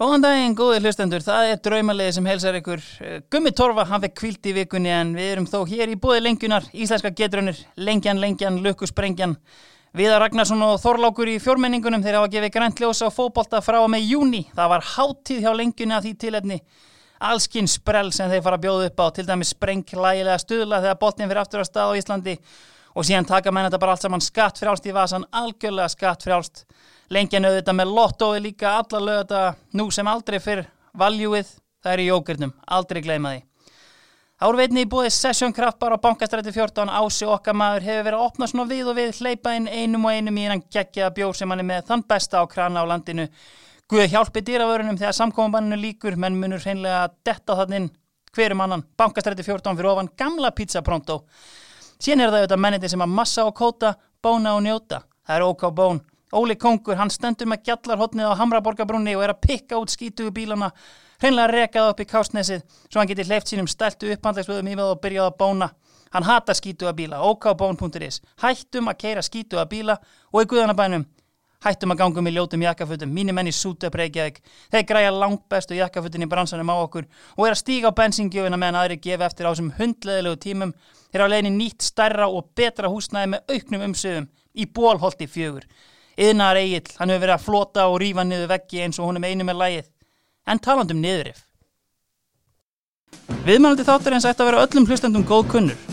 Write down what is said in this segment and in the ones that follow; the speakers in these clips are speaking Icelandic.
Góðan daginn, góði hlustendur, það er draumalegi sem helsar ykkur. Gummi Torfa, hann fekk kvilt í vikunni en við erum þó hér í búið lengjunar, íslenska getrunir, lengjan, lengjan, lukkusprengjan. Viðar Ragnarsson og Þorlákur í fjórmenningunum þeir hafa gefið græntljósa á fókbólta frá og með júni. Það var háttíð hjá lengjunni að því tilefni. Allskinn sprell sem þeir fara að bjóða upp á, til dæmis sprenglægilega stuðla þegar boltin fyrir aftur á stað á Íslandi og síðan taka menn þetta bara allt saman skatt frjálst í vasan, algjörlega skatt frjálst lengjan auðvitað með lottói líka alla lögða nú sem aldrei fyrr. Valjúið, það er í jókurnum aldrei gleyma því. Árveitni í búið Session Kraft bara á bankastræti 14 ási okkar maður hefur verið að opna svona við og við hleypa inn einum og einum í einan geggjaða bjór sem hann er með þann besta á krana á landinu. Guð hjálpi dýravörunum þegar samkominbanninu líkur menn munur hreinlega að detta þannig hverjum annan? Bankastræti 14 fyrir ofan gamla pizza pronto. Síðan er það auðvitað menniti sem að massa og kóta, bóna og njóta. Það er OK Bón. Óli Kongur, hann stendur með gjallarhotnið á Hamraborgabrunni og er að pikka út skítugu bílana, hreinlega rekað upp í kásnesið svo hann geti hleyft sínum steltu upphandlegsvöðum í við og byrjað að bóna. Hann hatar skítuga bíla, okbón.is. Hættum að keira skítuga bíla og í guðanabænum hættum að gangum í ljótum jakkafutum, mínir menni súta preikjaðik, þeir græja langt bestu jakkafutin í bransanum á okkur og er að stíga á bensingjöfina meðan aðri gefa eftir á þessum hundleðilegu tímum, þeir á leginni nýtt stærra og betra húsnæði með auknum umsöðum í bólholti fjögur. Yðnar Egil, hann hefur verið að flota og rífa niður veggi eins og með einu með lægið, en talandum niðurif. Viðmælandi þáttur eins ætti að vera öllum hlustendum góð kunnur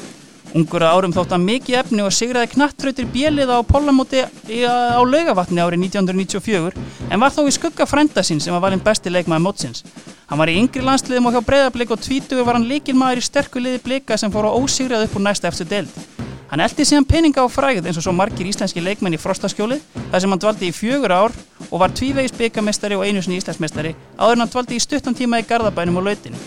Ungur að árum þótt að mikið efni og sigraði knattröytir bjeliða á Pólamóti á laugavatni árið 1994 en var þó í skugga frænda sín sem var valinn besti leikmaði mótsins. Hann var í yngri landsliðum og hjá breyðarblik og tvítugur var hann líkilmaður í sterku liði blika sem fór á ósigrað upp úr næsta eftir deild. Hann eldi síðan peninga á fræð eins og svo margir íslenski leikmenn í frostaskjóli þar sem hann dvaldi í fjögur ár og var tvívegis byggamestari og einu sinni íslensmestari áður en hann dvaldi í stuttan tíma í Garðabænum og lautinu.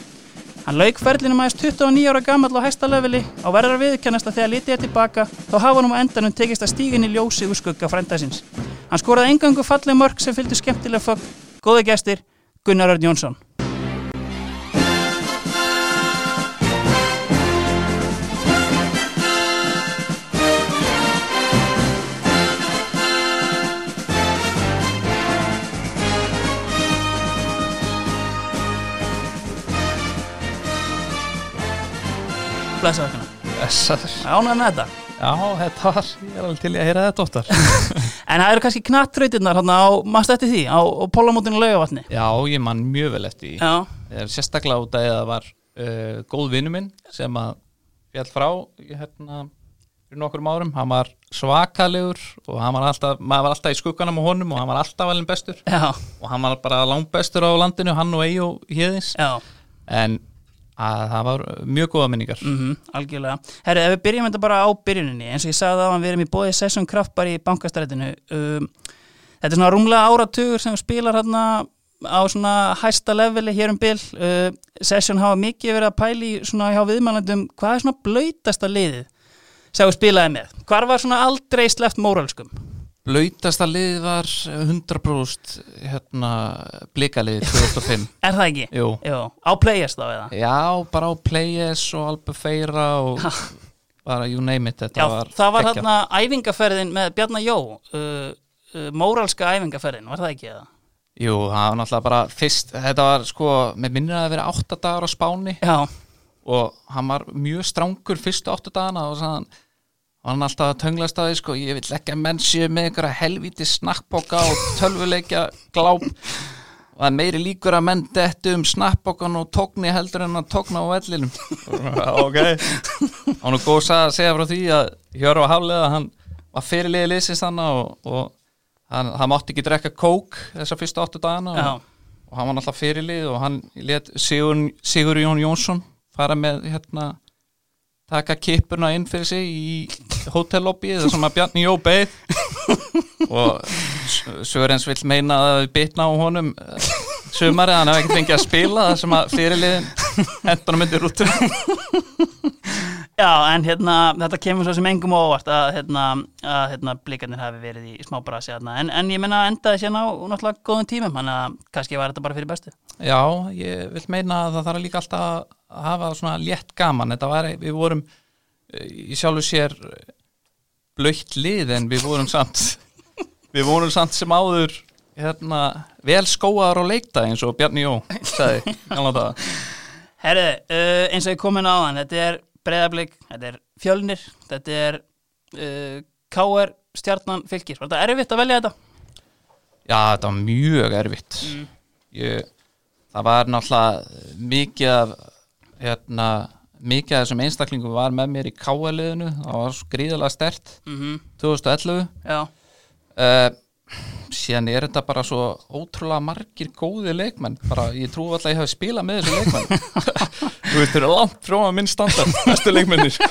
Hann lauk ferlinum aðeins 29 ára gammal á hæsta leveli og verður að viðkennast að þegar litið er tilbaka þá hafa hann um endanum tekist að stígin í ljósi úr skugga frændasins. Hann skoraði engangu falleg mörg sem fylgdi skemmtilega fögg. Góði gestir, Gunnar Örn Jónsson. Blessaður kannar. Blessaður. Ánægð með þetta. Já, þetta var, ég er alveg til að heyra þetta oftar. En það eru kannski knattröytirnar hérna á, maður stætti því, á, á pólamótinu laugavatni. Já, ég man mjög vel eftir því. Er sérstaklega út að það var uh, góð vinnu minn sem að fjall frá hérna fyrir nokkur árum. Hann var svakalegur og hann var alltaf, maður var alltaf í skugganum á honum og hann var alltaf alveg bestur. Já. Og hann var bara langt bestur á landinu, hann og Eyjó hérðins. Já. En að það var mjög góða minningar. Mm -hmm, algjörlega. Herru, ef við byrjum þetta bara á byrjuninni, eins og ég sagði það að við erum í bóði Session Kraft bara í bankastrætinu. Um, þetta er svona rúmlega áratugur sem spilar hérna á svona hæsta leveli hér um bil. Uh, Session hafa mikið verið að pæli svona hjá viðmælandum, hvað er svona blöytasta liðið sem við spilaði með? Hvar var svona aldrei sleft móralskum Blautasta lið var 100% hérna, blíkaliðið 2005 Er það ekki? Jú. Jú. Á Players þá eða? Já, bara á Players og Albufeira og bara you name it Já, var það var hérna æfingaferðin með Bjarnar Jó uh, uh, móralska æfingaferðin, var það ekki eða? Jú, það var náttúrulega bara fyrst þetta var sko, með minnir að það vera 8 dagar á Spáni Já, og hann var mjög strángur fyrstu 8 dagana og sann og hann alltaf að tönglast að því sko ég vil ekki að menn séu með einhverja helvíti snakkboka og tölvuleikja gláp. Og það meiri líkur að menn dettu um snakkbokan og tókni heldur en að tókna á vellinum. Ok. Og hann er góð að segja frá því að Hjörfa Haflega hann var fyrirliði liðsins þannig og, og hann, hann mátti ekki drekka kók þessar fyrstu áttu dagana og, og hann var náttúrulega fyrirlið og hann let Sigur, Sigur Jón Jónsson fara með hérna taka kippuna inn fyrir sig í hótellobbyið þar sem að Bjarni Jó beið. Og Sörens vill meina að það bitna á honum eh, sumarið, hann hefði ekkert fengið að spila þar sem að fyrirliðin hendunum myndir út já, en hérna þetta kemur svo sem engum óvart að hérna, að, hérna blikarnir hafi verið í smá brasi hérna. en, en ég menna endaði sérna á náttúrulega góðum tímum, hann að kannski var þetta bara fyrir bestu. Já, ég vil meina að það þarf líka alltaf að hafa svona létt gaman þetta var, við vorum eh, í sjálfu sér blöytt lið en við vorum samt við vorum samt sem áður hérna, vel skóaðar á leikta eins og Bjarni Jó sagði, Herðu, uh, eins og ég komin á hann, þetta er breyðablík, þetta er fjölnir, þetta er uh, KR stjarnan fylgir. Var þetta erfitt að velja þetta? Já, þetta var mjög erfitt Mm. ég, það var náttúrulega mikið af hérna, mikið af þessum einstaklingum var með mér í káaliðinu það var svo gríðalega stert Mm 2011 Já, uh, síðan er þetta bara svo ótrúlega margir góði leikmenn. Bara, ég trú alltaf að ég hef spilað með þessu leikmenn þú veist, þeir eru langt frá minn standard næstu leikmennir.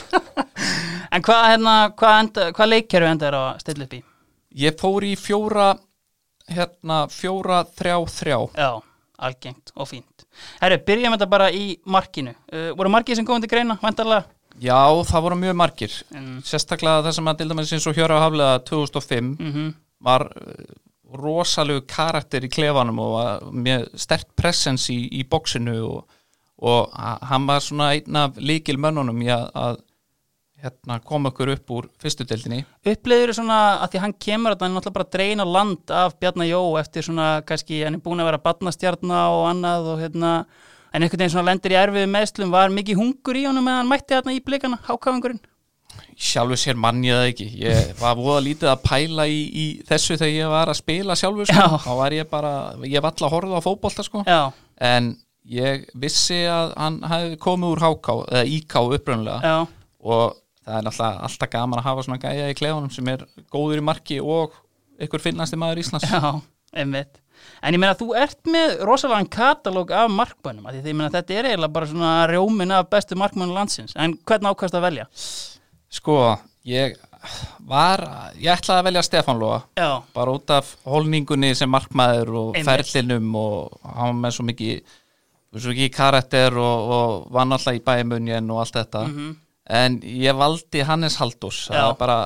En hvað, hérna, hvað, hvað leikkerfi enda er að stilla upp í? ég fór í fjóra hérna, fjóra, þrjá, þrjá. Já, algengt og fínt. Herru, byrjum þetta bara í markinu. Uh, voru markið sem komið til greina, vantarlega? já, það voru mjög margir Mm. sérstaklega það sem að til dæmis eins og Hjöra Haflega 2005 Mm var uh, rosalegu karakter í klefanum og var með stert presence í, í bóksinu og, og ha- hann var svona einn af líkil mönnunum í að, að hérna, koma okkur upp úr fyrstu deildinni. Uppleiður svona að því hann kemur að hann er náttúrulega bara að dreina land af Bjarnar Jó eftir svona kannski hann er búin að vera badnastjarna og annað og hérna en einhvern veginn svona lendir í erfiðu meðslum var mikið hungur í honum meðan hann mætti þarna í blikana, hákáfingurinn? Sjálfur sér mann ég það ekki. Ég var voða lítið að pæla í, í þessu þegar ég var að spila sjálfur sko. Þá var ég bara, ég var alltaf að horfa á fótbolta sko. Já, en ég vissi að hann hefði komið úr háká eða íká upprunlega já, og það er náttúrulega alltaf gaman að hafa svona gæja í klefunum sem er góður í marki og ykkur finnasti maður Íslands. Já, einmitt. En ég meina þú ert með rosalega katalóg af markmönnum, af því meina þetta er eiginlega bara svona rjómin af bestu markmönnum landsins. En hvernig ákvæmst að velja? sko, ég var ég ætlaði að velja Stefán Lóa Já, bara út af holningunni sem markmaður og ferlinum og var með svo mikið svo mikið karakter og, og var náttúrulega í bæmunjen og allt þetta. Mhm, en ég valdi Hannes bara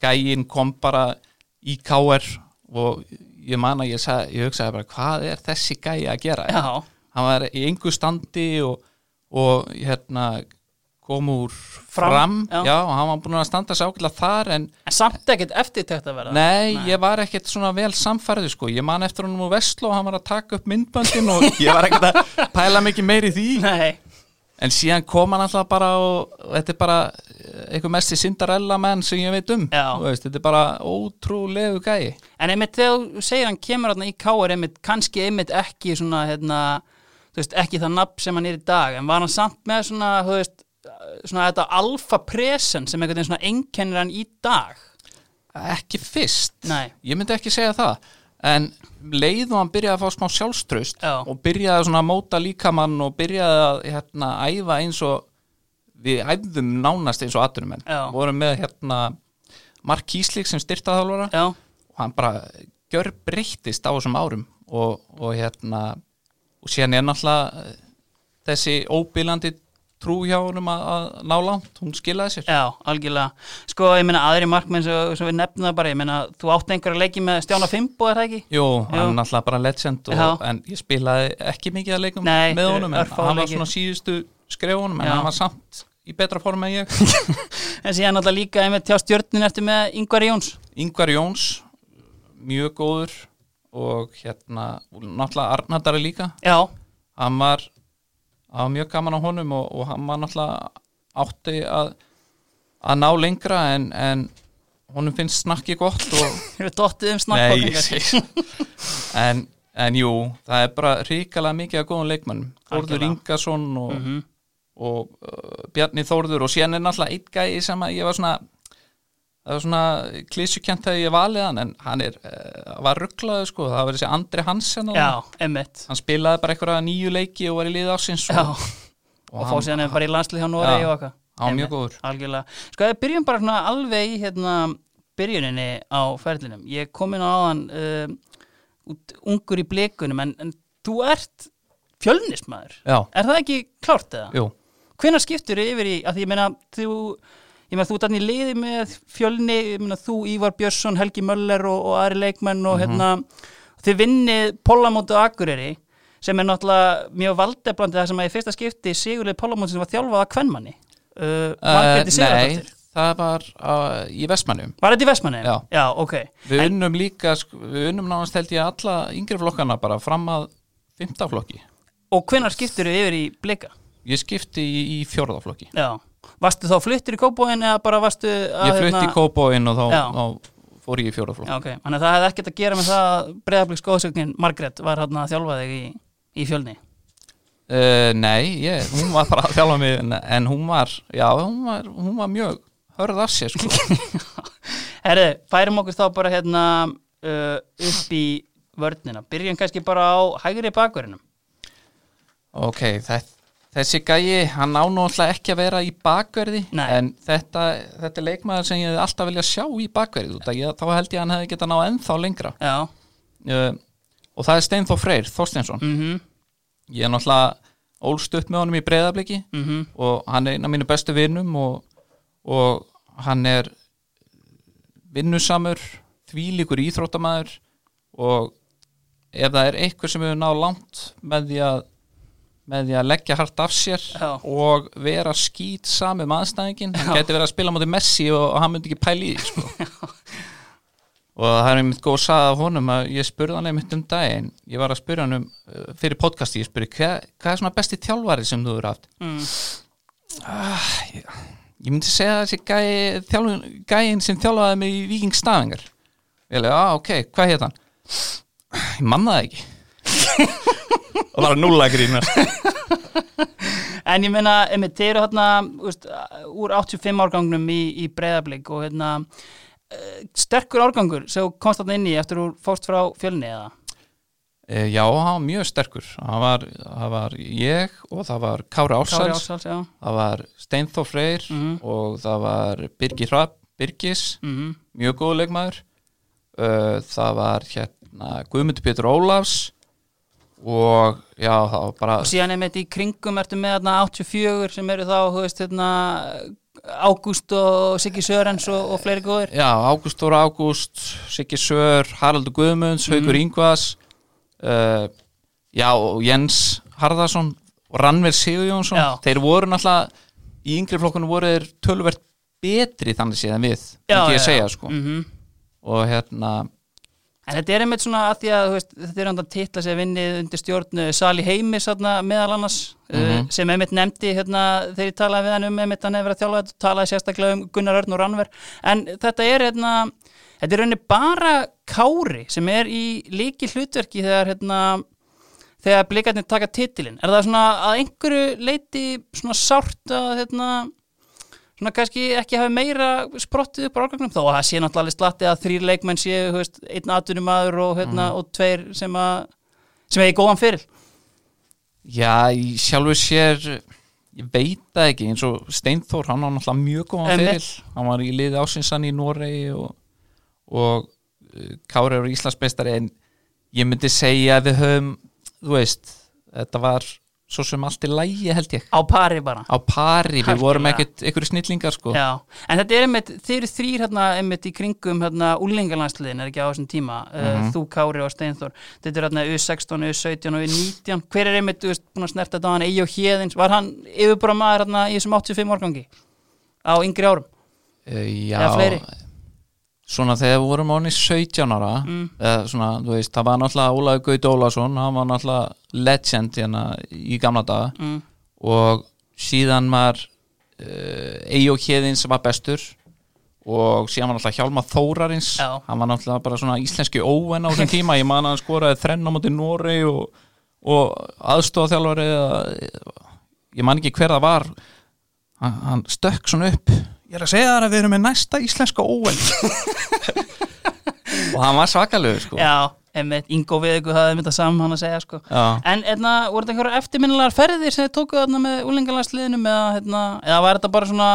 gægin kom bara í KR og ég man að ég, sag, ég hugsaði bara hvað er þessi gæi að gera? Já, hann var í engu standi og, og hérna kom úr Fram, fram, já. já. og hann var búin að standa sig ákveðlega þar en en samt ekkert eftirtekt að vera nei, ég var ekkert svona vel samfærið sko, ég man eftir honum úr Vestló og hann var að taka upp myndböndin og ég var ekkert að pæla mikið meiri því. Nei, en síðan kom hann alltaf bara og, og þetta er bara einhver mesti Cinderella menn sem ég veit um veist, þetta er bara ótrúlegu gæi. En einmitt þegar þú segir hann kemur í káar einmitt kannski einmitt ekki svona hérna, þú veist, ekki það nafn sem hann er í dag. En var hann samt með svona, þú veist svona þetta alfa presen sem einhvern veginn svona einkennir hann í dag? Ekki fyrst, Nei, ég myndi ekki segja það en leið og hann byrjaði að fá smá sjálfströst Já. og byrjaði svona að móta líkamann og byrjaði að hérna, æfa eins og við æfðum nánast eins og atvinnumenn Já. vorum með hérna Mark Kíslik sem styrtaðálfara já, og hann bara gjör breyttist á þessum árum og, og hérna og síðan er náttúrulega eh, þessi óbílandi trú hjá honum að, að ná langt, hún skilaði sér. Já, algjörlega. Sko, ég meina aðri markmenn sem, sem við nefnum bara, ég meina þú átt einhver að leiki með Stjána Fimbo, er það ekki? Jú, hann er náttúrulega bara legend og, en ég spilaði ekki mikið að leikum Nei, með honum en hann var svona síðustu skrefunum en Já. hann var samt í betra form en ég. En síðan náttúrulega líka einmitt hjá stjörnin eftir með Ingvar Jóns. Ingvar Jóns mjög góður og hérna náttúrulega Arnardari líka. Já, hann var, hann var mjög gaman á honum og, og hann var náttúrulega átti að, að ná lengra en, en honum finnst snakki gott og við dottið um snakkbókingar en, en jú, það er bara ríkalega mikið að góðum leikmannum Þórður. Ingason og, Mhm. og uh, Bjarni Þórður og síðan er náttúrulega eitt gæi sem að ég var svona það var svona klísjukent þegar ég valið hann en hann er, uh, var rugglaður sko. Það var þessi Andri Hansen Já, hann spilaði bara einhverja nýju leiki og var í liði ásins Já, og, og fá síðan bara í landslið hjá Noregi og eitthvað. var mjög góður. Algjörlega, sko við byrjum bara svona alveg í hérna byrjuninni á ferlinum. Ég kom inn á hann uh, út ungur í blikunum en, en þú ert fjölnismæður Er það ekki klárt eða? jú, Hvenær skiptur yfir í, að því ég meina þú, ég meina þú ert þannig liði með fjölni, ég meina þú Ívar Björnsson, Helgi Möller og, og aðri leikmenn og hérna, þið vinnið Pólamóti og Akureyri sem er náttúrulega mjög valdeflandi það sem að í fyrsta skipti Sigurleið Pólamóti sem var þjálfað að kvennmanni uh, Margréti nei, það var uh, í Vestmannum Var þetta í Vestmanni? Já. Já, ok. Við unnum líka, sko, við unnum nánast held ég alla yngri flokkana bara fram að fymtaflokki. Og hvenær skiptur þið yfir í blika? Ég skipti í, í fjórðaflokki. Já. Varstu þá fluttir í kópóin eða bara varstu að... Ég flutti í Kópóin og þá, þá fór ég í fjórðaflokki. Já, ok. Þannig að það hefði ekkert að gera með það að breyðabliks góðsögnin Margrét var hérna að þjálfa þig í, í fjölni. Uh, nei, ég, hún var bara að þjálfa mig en, en hún var, já, hún var, hún var mjög hörð af sér, sko. Herri, færum okkur þá bara hérna uh, upp í vörnina. Byrjum kannski bara á hægri bakverðinum. ok, þess, þessi gæi, hann á nú alltaf ekki að vera í bakverði, Nei. en þetta, þetta er leikmaður sem ég alltaf vilja sjá í bakverði, ég, þá held ég að hann hefði getað náð ennþá lengra. Uh, og það er Steinþór Freyr, Þorsteinsson. Mhm. Ég er náttúrulega ólst upp með honum í breyðabliki Mhm. og hann er einn af mínu bestu vinnum og, og hann er vinnusamur þvílíkur íþróttamæður og ef það er eitthvað sem hefur náð langt með því að með því að leggja hart af sér Já. og vera skýt sami með aðstæðingin, hann geti verið að spila mútið Messi og, og hann myndi ekki pæli í því, sko. og það er einmitt góð að sagða honum að ég spurði hann einmitt um daginn. Ég var að spurði hann um uh, fyrir podcasti, ég spurði hvað, hvað er svona besti þjálfari sem þú eru haft? Mm. ah, ég, ég myndi segja þessi gæi, þjálfun, gæin sem þjálfaði mig í Víking Stafingar ég leiði, ah, ok, hvað hétt hann? Ég manna það ekki og bara núla grínast En ég meina, einmitt, þeir eru hérna úst, úr 85 árgangnum í, í breyðablík og hérna eh, sterkur árgangur sem komst þarna inn í eftir þú fórst frá fjölni eða? e, já, hann var mjög sterkur það var, var ég og það var Kári Kári Ársæls Ársals, já. það var Steinþór Freyr Mhm. og það var Birgir Hrapp Birgis, Mm mjög góð leikmaður uh, það var hérna Guðmundur Pétur Ólafs og já, var bara Og síðan einmitt í kringum ertu með hérna 84 sem eru þá, veist, hérna Ágúst og Siggi Sörens og, og fleiri góðir. já, Ágúst Þóra Ágúst Siggi Sör, Haraldur Guðmunds Haukur Ingvas uh, já, og Jens Harðarsson og Rannver Sigurjónsson. Já. þeir voru náttúrulega í yngri flokkunum voru þeir tölvert betri þannig séð en við, myndi ég segja sko. Mm og hérna En þetta er einmitt svona að því að veist, þetta er hann að titla sér vinnið undir stjórn uh, Sali Heimis meðal annars uh, sem einmitt nefndi hérna, þegar ég talaði við hann um einmitt hann hefur að þjálfa þetta og talaði sérstaklega um Gunnar Örn og Rannver. En þetta er hérna, þetta er rauninni bara Kári sem er í líki hlutverki þegar hérna þegar blikarnir taka titilinn. Er það svona að einhverju leiti svona sárt að hérna svona kannski ekki hafi meira sprottið upp á árgangnum þó að það sé náttúrulega slatti að þrýr leikmenn séu þú veist, einn atvinnumadur og, hérna, og tveir sem að sem hefði góðan fyrir Já, í sjálfur sér ég veit það ekki, eins og Steinþór hann var náttúrulega mjög góðan fyrir hann var í liði ásinsan í Noregi og, og uh, Kári eru Íslandsmeistari en ég myndi segja að við höfum þú veist, þetta var svo sem allt í lægi held ég. Á pari bara. Á pari, við vorum ekkert einhverju snillingar sko. Já, en þetta er einmitt, þeir eru þrýr hérna einmitt í kringum hérna úlingalandsliðin er ekki á þessum tíma, uh, þú Kári og Steinþór. Þetta er hérna U16, U17 og U19 hver er einmitt, þú veist, búin að snerta þetta á hann? Eyjó Hjeðins, var hann yfirbúra maður hérna í þessum 85 árgangi? Á yngri árum? Uh, já, Eða fleiri? Svona þegar við vorum ánið 17 ára Mm. eða svona, þú veist, það var náttúrulega Ólaður Gaut Ólason, hann var náttúrulega legend hérna í gamla daga mm. og síðan var uh, Eyjó Hjeðin sem var bestur og síðan var náttúrulega Hjálmar Þórarins Já. hann var náttúrulega bara svona íslenski óven á þessum tíma, ég man að hann skoraði þrenn á móti Norei og, og aðstofþjálfari ég man ekki hver það var hann, hann stökk svona upp ég er að segja þar að við erum með næsta íslenska óven og hann var svakalegur sko Já, einmitt, Ingo við ykkur hafði myndað saman hann að segja sko Já. En hérna, voru þetta einhverjar eftirminnilegar ferðir sem þið tókuð þarna með úlingalandsliðinum eða, hérna, eða var þetta bara svona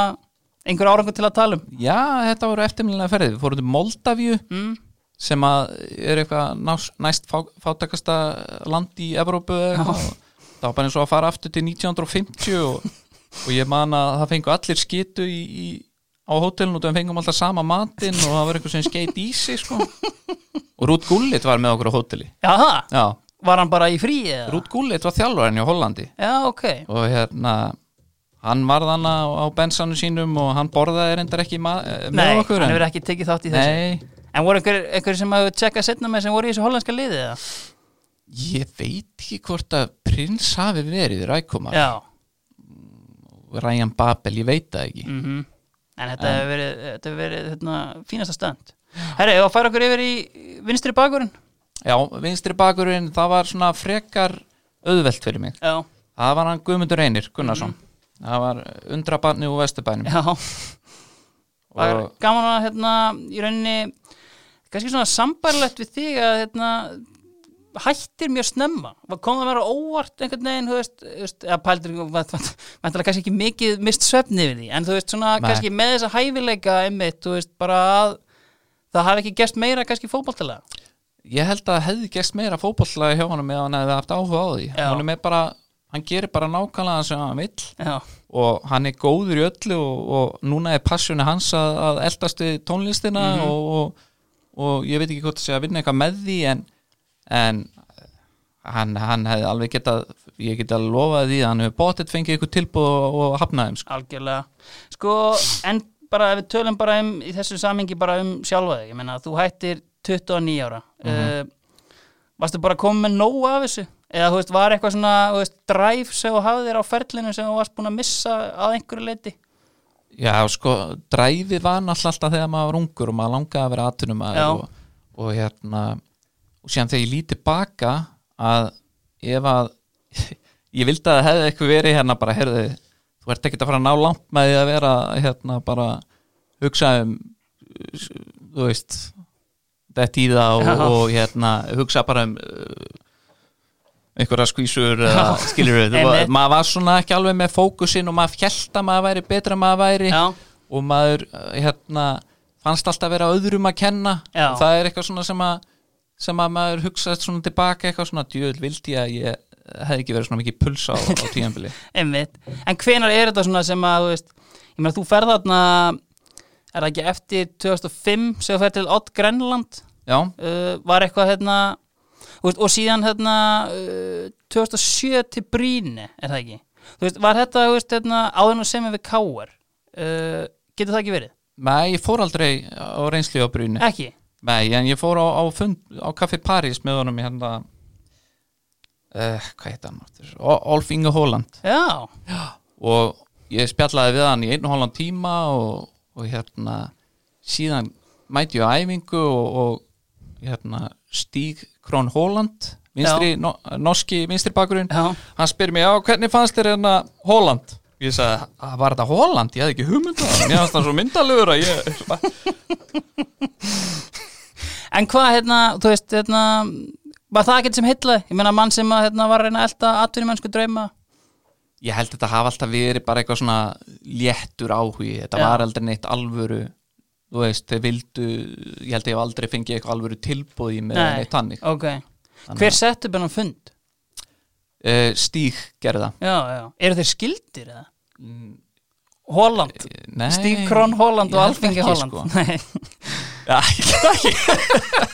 einhver árangur til að tala um? Já, þetta voru eftirminnilega ferðið. Við fórum til Moldavíu Mm. sem að er eitthvað næst fá, fátakasta land í Evrópu eða eitthvað. og það var bara eins og að fara aftur til 1950 og, og ég man að það fengu allir skitu í, í, á hótelinu og við fengum alltaf sama matinn og það var eitthvað sem skeit í sig sko. og Rút Gullit var með okkur á hóteli. Það, Já, var hann bara í frí eða? Rút Gullit var þjálfarinn í Hollandi. Já, ok. Og hérna hann varð hann á, bensanu sínum og hann borðaði reyndar ekki eh, með Nei, okkur hann hefur ekki tekið þátt í þessu. Nei, En voru einhver, einhver sem hafa tjekkað setna með sem voru í þessu hollandska liði eða? ég veit ekki hvort að prins hafi verið rækumar. Já Ryan Babel, ég veit það ekki. Mm En þetta hefur verið, þetta hefur verið hérna, fínasta stönd. Herri, að fara okkur yfir í vinstri bakurinn Já, vinstri bakurinn, það var svona frekar auðvelt fyrir mig. Já, Það var hann Guðmundur Einir Gunnarsson. Það var undrabarni úr Vesturbænum. Já. Það er og gaman að hérna í rauninni kannski svona sambarlegt við þig að hérna hættir mjög snemma. Kom það að vera óvart einhvern veginn þú veist, þú veist eða pældur vantilega kannski ekki mikið mist svefni við því en þú veist svona Nei. kannski með þessa hæfileika einmitt, þú veist bara að það hafi ekki gerst meira kannski fótboltilega ég held að hefði gæst meira fótbolllega hjá honum eða hann hefði haft áhuga á því. Er bara, hann gerir bara nákvæmlega það sem hann vill. Já, og hann er góður í öllu og, og núna er passjoni hans að, að eldast við tónlistina Mhm. og, og, og ég veit ekki hvort það sé að vinna eitthvað með því en, en hann, hann hefði alveg getað ég geta að lofa því að hann hefur bóttið fengið eitthvað tilbúð og, hafnaðum sko. algjörlega. Sko, en bara ef við tölum bara um í þessu samhengi bara um sjálfa þig ég meina, þú hættir 29 ára. Mm varstu bara komið með nóg af þessu? Eða þú veist, var eitthvað svona veist, drive sem þú hafði þér á ferlinu sem þú varst búin að missa að einhverju leiti Já, sko, dræfið var náttúrulega alltaf þegar maður var ungur og maður langaði að vera Já. og, og hérna og síðan þegar ég líti baka að ef að ég vildi að það hefði eitthvað verið hérna bara, heyrðu, þú ert ekki að fara að ná langt með því að vera hérna bara hugsa um þú veist þetta í það og, Já. og hérna hugsa bara um uh, einhverja skvísur eða skilur við, maður var svona ekki alveg með fókusin og maður fjelt að maður væri betra maður væri já, og maður uh, hérna fannst alltaf vera öðrum að kenna Já. og það er eitthvað svona sem að sem að maður hugsaði svona tilbaka eitthvað svona djöðl vildi að ég hefði ekki verið svona mikið pulsa á, á tíðanbili einmitt. En hvenar er þetta svona sem að þú veist, ég meina, þú ferð þarna er það ekki eftir 2005 sem þú ferð til Odd Grenland já, uh, var eitthvað hérna veist, og síðan hérna uh, 2007 til Bríni er það ekki? Þú veist, var þetta veist, hérna, áður nú sem við Káar uh, getur það ekki verið? nei, ég fór aldrei á reynslu á brunni Ekki? Nei, en ég fór á, á, fund, á Café Paris með honum í hérna uh, hvað heit hann áttur? Olf Inge Holland Já, og ég spjallaði við hann í einu hálfan tíma og, og hérna síðan mæti ég á æfingu og, og hérna Stíg Krón Holland vinstri, no, norski vinstri bakurinn já, hann spyr mér, já hvernig fannst þér hérna Holland? Ég sagði, "Ah, var þetta Holland? Ég hefði ekki hugmynd um mér fannst það svo myndalegur að ég en hvað hérna, þú veist, hérna var það ekkert sem heitlaði? Ég meina mann sem að, hérna, var að reyna að elda atvinnumennsku drauma ég held þetta hafa alltaf verið bara eitthvað svona léttur áhugi, þetta Já. var aldrei neitt alvöru þú veist, þeir vildu ég held ég hef aldrei fengið eitthvað alvöru tilbúði með Nei. neitt tannig Ok, hver settu bennan fund? uh, Stíg gerði það Já, já, eru þeir skildir eða? Mm, Holland, Nei, Stíg Krón Holland og Alfingi Holland sko. Nei, Já, ekki.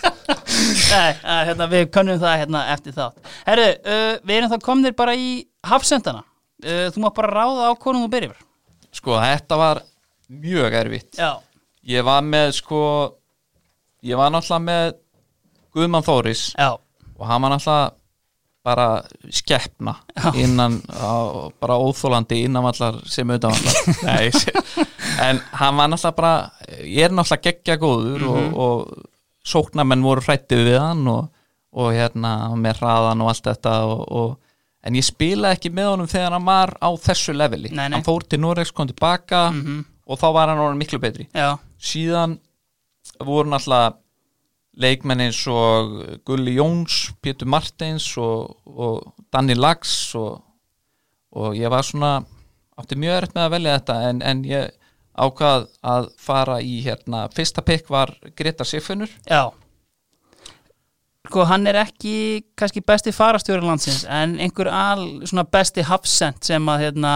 Nei, að, hérna, við könnum það hérna eftir þátt. Herru, uh, við erum þá komnir bara í hafsendana. Uh, Þú mátt bara ráða á hvornum þú byrjum Sko, þetta var mjög erfitt. Já, Ég var með, sko Ég var náttúrulega með Guðmann Þóris já, og hann var náttúrulega bara skeppna innan á, bara óþólandi innan allar sem auðvitað allar Nei, se- en hann var náttúrulega bara ég er náttúrulega geggja góður og, og sóknarmenn voru hrættið við hann og, og hérna með hraðan og allt þetta og, og, en ég spilaði ekki með honum þegar hann var á þessu leveli. Nei, nei. hann fór til Norex, kom tilbaka og þá var hann orðin miklu betri. Já, síðan voru náttúrulega leikmenn eins og Gulli Jóns, Pétur Martins og, og Danni Lags og, og ég var svona átti mjög erft með að velja þetta en, en ég ákvað að fara í hérna, fyrsta pikk var Greta Siffunur já. Sko, hann er ekki kannski besti farastjóri landsins en einhver al, svona besti hafsend sem að, hérna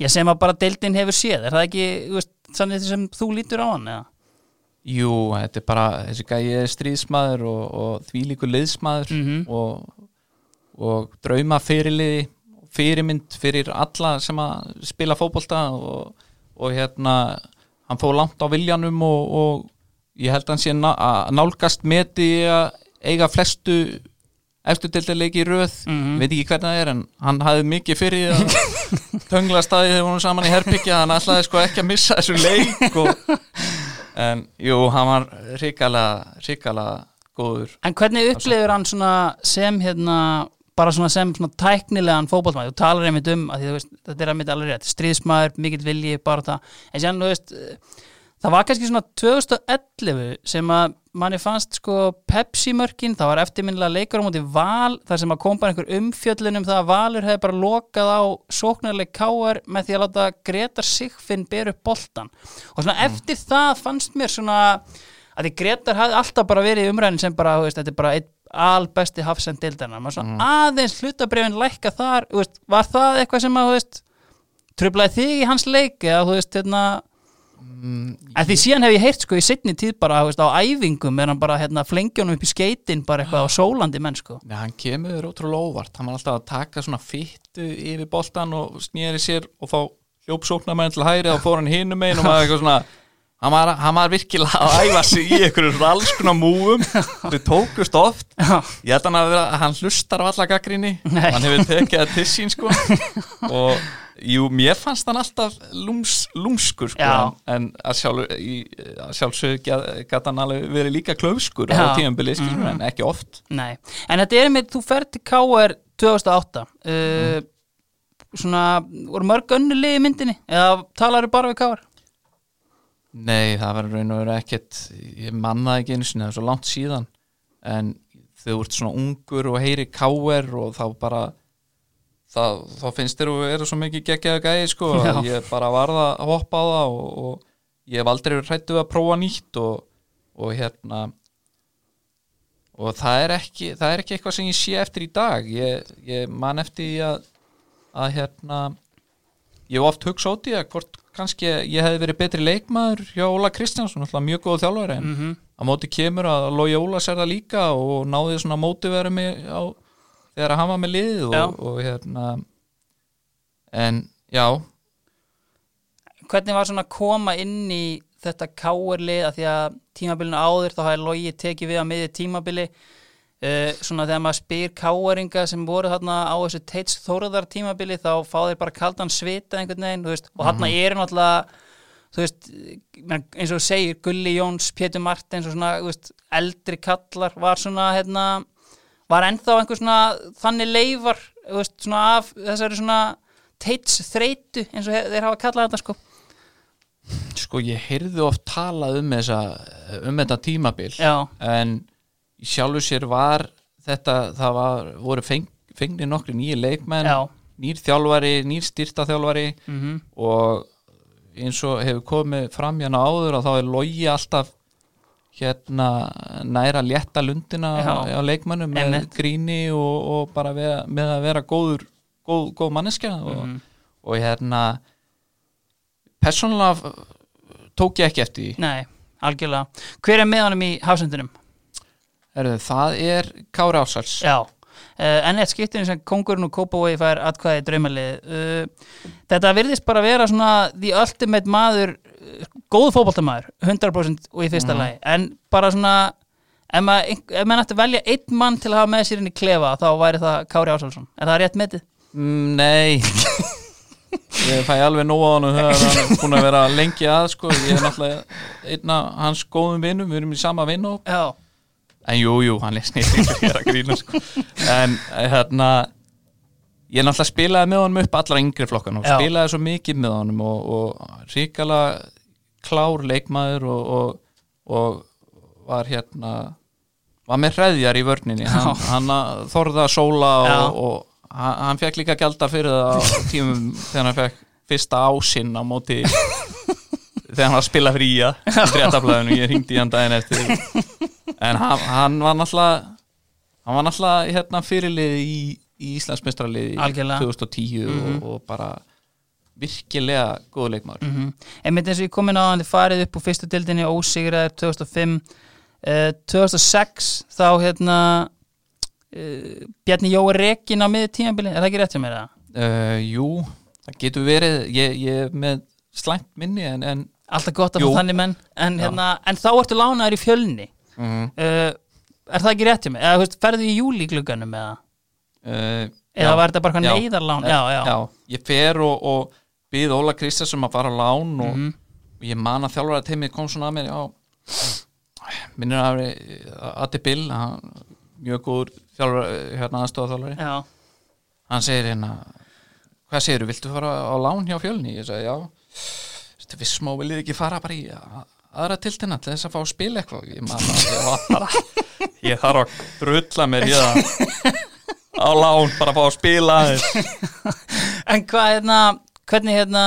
já, sem að bara deildin hefur séð. Er það ekki, þú veist, sannlega sem þú lítur á hann, eða? Jú, þetta er bara, þessi gæi er stríðsmaður og, og þvílíkur liðsmaður Mhm. og, og drauma fyrirliði fyrirmynd fyrir alla sem að spila fótbolta og, og hérna hann fór langt á viljanum og, og ég held að hann sé að nálgast meti að eiga flestu eftir til leiki í röð Mhm. veit ekki hvernig það er en hann hafði mikið fyrir að töngla staðið þegar hún saman í herbyggja hann ætlaði sko ekki að missa þessu leik og, en jú, hann var ríkalega góður. En hvernig upplifir hann svona sem hérna bara svona sem svona tæknilegan fótballmæð þú talar einmitt um að því, veist, þetta er að mitt alveg rétt stríðsmaður, mikill vilji, bara það. En sér, þú veist, eh, það var kannski svona 2011 sem að manni fannst sko Pepsi-mörkin það var eftirminnilega leikur á móti val þar sem að kom bara einhver umfjöllun um það að Valur hefði bara lokað á sóknarleik káar með því að láta Gretar Sigfinn bera upp boltan og svona eftir það fannst mér svona að því Gretar hafði alltaf bara verið í umræðin sem bara, veist, þetta er bara einn albesti hafsend deildarna, maður svona aðeins hlutabrefin lækka þar, veist, var það eitthvað sem að, þú veist, trublaði þig í hans leik eða, þú veist, hérna mm, en því síðan hef ég heyrt sko í setni tíð bara, veist, á æfingum er hann bara, hérna, flengjónum upp í skeitin bara eitthvað á sólandi menn, sko. Nei, hann kemur ótrúlega óvart. Hann var alltaf að taka svona fyttu yfir boltan og snýri sér og þá hljópsóknar til hæri og fór hann hinum megin og maður eitthvað svona hann var, hann var virkilega að æfa sig í einhverju alls konar múum þau tókust oft. Ég held hann að, vera, að hann hlustar á alla gaggrinni hann hefur tekið það til sín sko. Og jú, mér fannst hann alltaf lúms, lúmskur sko en, að, sjálf, í, að sjálfsög gæti hann alveg verið líka klöfskur Já. á tíðanbili skilur Mhm. en ekki oft. Nei, en þetta er með þú ferð til KR 2008 uh, svona, voru mörg önnu liði í myndinni? Eða talaru bara við KR Nei, það var raun og veru ekkert ég mannaði ekki einu sinni, það er svo langt síðan. En þau ert svona ungur og heyri káer og þá bara það, þá finnst þér að vera svo mikið geggjaða gæði sko að ég bara varða að hoppa á það og, og ég hef aldrei verið hrættu að prófa nýtt og, og hérna og það er ekki það er ekki eitthvað sem ég sé eftir í dag. Ég, ég man eftir að að hérna ég hef oft hugsa út í það hvort kannski ég hefði verið betri leikmaður hjá Óla Kristjánsson, mjög góð þjálfari en mm á móti kemur að Lói Ólas er það líka og náði svona mótivera mig á, þegar hann var með liðið Já. og, og hérna en já hvernig var svona að koma inn í þetta káerlið að því að tímabilinu áður þá hafði logi tekið við að miðið tímabili uh, svona þegar maður spyr káeringa sem voru þarna á þessu teits þóruðar tímabili þá fá þeir bara kaldan svita einhvern veginn veist, og þarna eru náttúrulega þú veist, eins og segir Gulli Jóns, Pétur Martins og svona veist, eldri kallar var svona hérna, var ennþá einhver svona þannig leifar veist, svona af þessari svona teits þreitu eins og þeir hafa kallað þetta sko. Sko ég heyrði oft talað um þessa um þetta tímabil Já, en í sjálfu sér var þetta, það var, voru feng, fengni nokkri nýju leikmenn já. nýr þjálfari, nýr styrtaþjálfari mm og eins og hefur komið fram hérna áður að þá er logi alltaf hérna næra létta lundina Já. á leikmönnum með Einmitt. gríni og, og bara við, með að vera góður góð, góð manneskja og, Mhm. og hérna persónulega tók ég ekki eftir því Nei, algjörlega Hver er með honum í hafsendunum? Herðu, það er Kári Ásals Já Uh, enn eitt skiptinu sem kongurinn og Kópavói fær atkvæði draumalið uh, þetta virðist bara vera svona the ultimate maður uh, góð fótboltamaður, 100% og í fyrsta Mhm. lagi, en bara svona ef maður ef maður ætti að velja einn mann til að hafa með sér inn í klefa þá væri það Kári Ásálsson, er það rétt metið? mm, Nei. Ég fæ alveg nóg á hann þegar hann. Er búin að vera lengi að sko. ég er náttúrulega einna hans góðum vinnum, við erum í sama vinnu. Já, En jú, jú, hann er snýttingur ég er að grína sko. En hérna Ég náttúrulega spilaði með honum upp allar yngri flokkan og spilaði svo mikið með honum og, og ríkala klár leikmaður og, og, og var hérna var með hreðjar í vörninni. Hann, hann þorði að sóla og, og hann, hann fekk líka gjalda fyrir það á tímum þegar hann fekk fyrsta ásinn á móti þegar hann var að spila fría í fréttablaðinu, ég ringdi hann daginn eftir. En hann, hann var náttúrulega hann var náttúrulega hérna fyrirliði í, í Íslandsmestraliði Algjörlega. 2010 Mhm. og, og bara virkilega góð leikmaður. Mm einmitt eins og ég komin á hann þið farið upp úr fyrstu dildinni ósigraðir 2005 uh, 2006 þá hérna uh, Bjarni Jói Rekin á miður tímabili, er það ekki rétt hjá mér það? uh, jú, það getur verið. Ég, ég með slæmt minni en, en alltaf gott að fá þannig menn. En, Já. hérna, en þá ertu lánaður í fjölni. Mm, uh, er það ekki rétt hjá mig? eða veist, ferðu í júli glugganum eða, uh, eða var þetta bara Já. neyðarlán? Já, já, já, ég fer og, og býð Óla Kristjáns um að fara á lán og, Mhm. og ég man að þjálfara teimið kom svona að mér minnir að Adi Bill hann, mjög góður þjálfara hérna aðstofa þjálfari já. hann segir hérna hvað segirðu, viltu fara á lán hjá fjölni? Ég segi já. Við smá viljið ekki fara bara í aðra tiltina til þess að fá að spila eitthvað. Ég man að ég var bara ég þarf að drulla mér í það. Á lán bara að fá að spila en hvað hérna hvernig hérna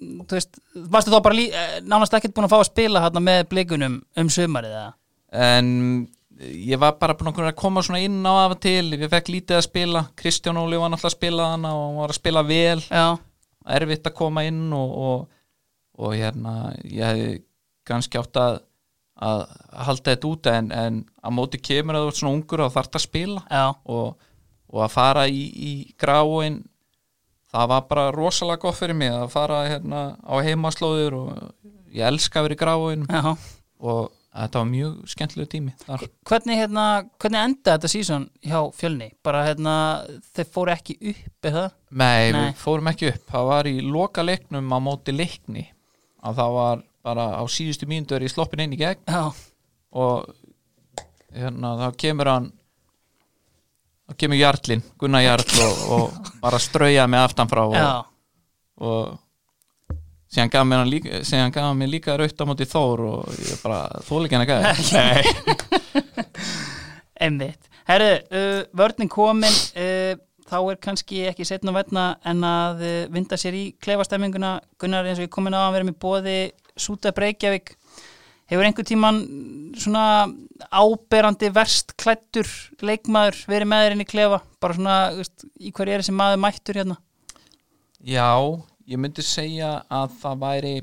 þú veist, varstu þá bara lí, eh, nánast ekkert búin að fá að spila hérna með blikunum um sumarið eða? en ég var bara búin að koma svona inn á af og til. Ég fekk lítið að spila. Kristján Óli var náttúrulega að spila hana og hann var að spila vel. Já, erfitt að koma inn og, og, og hérna ég hefði kannski átt að að halda þetta út en, en að móti kemur að þú ert svona ungur og þarft að spila. Og, og að fara í, í gráin það var bara rosalega gott fyrir mig að fara hérna á heimaslóður og ég elska að vera í gráin og þetta var mjög skemmtilegu tími þar. Hvernig hérna, hvernig enda þetta sísón hjá fjölni? Bara hérna, þeir fóru ekki upp eða? Nei, Nei. við fórum ekki upp það var í loka leiknum á móti leikni að það var bara á síðustu mínútur í sloppin inn í gegn Já, og hérna þá kemur hann þá kemur Jarlinn, Gunnar Jarl og, og bara strauja mig aftan frá og, og síðan gaf mér, líka, líka raut á móti Þór og ég bara þóla ekki hann að gæða einmitt. Herru, uh, vörnin komin uh, þá er kannski ekki setna verna en að uh, vinda sér í klefastemminguna Gunnar eins og ég komin á að vera með bóði Súta Breykjavík hefur einhver tíman svona áberandi verst klættur leikmaður verið með þér inn í klefa? Bara svona, veist, í hverju er þessi maður mættur hérna? Já, ég myndi segja að það væri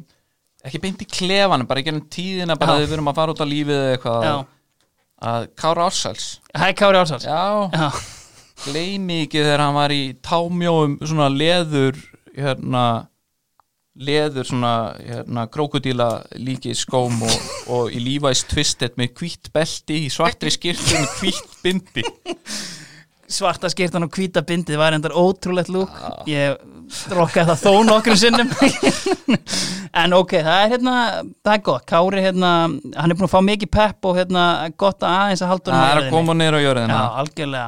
ekki beint í klefanum, bara ekki ennum tíðina bara að við verum að fara út á lífið eða eitthvað. Já, að Kára Ársæls. Hæ Kári Ársals já, Já, gleymi ekki þegar hann var í támjóum svona leður hérna leður svona hérna, krokodíla líki skóm og, og í Levi's Twisted með hvítt belti í svartri skirtu með hvítt bindi. Svarta skýrtan og hvíta bindið var endar ótrúlegt lúk ég rokkaði það þó nokkrum sinnum. En ok, það er hérna það er gott, Kári hérna hann er búin að fá mikið pepp og hérna gott að aðeins að halda honum það er í að koma niður á jörðina. Já, algjörlega.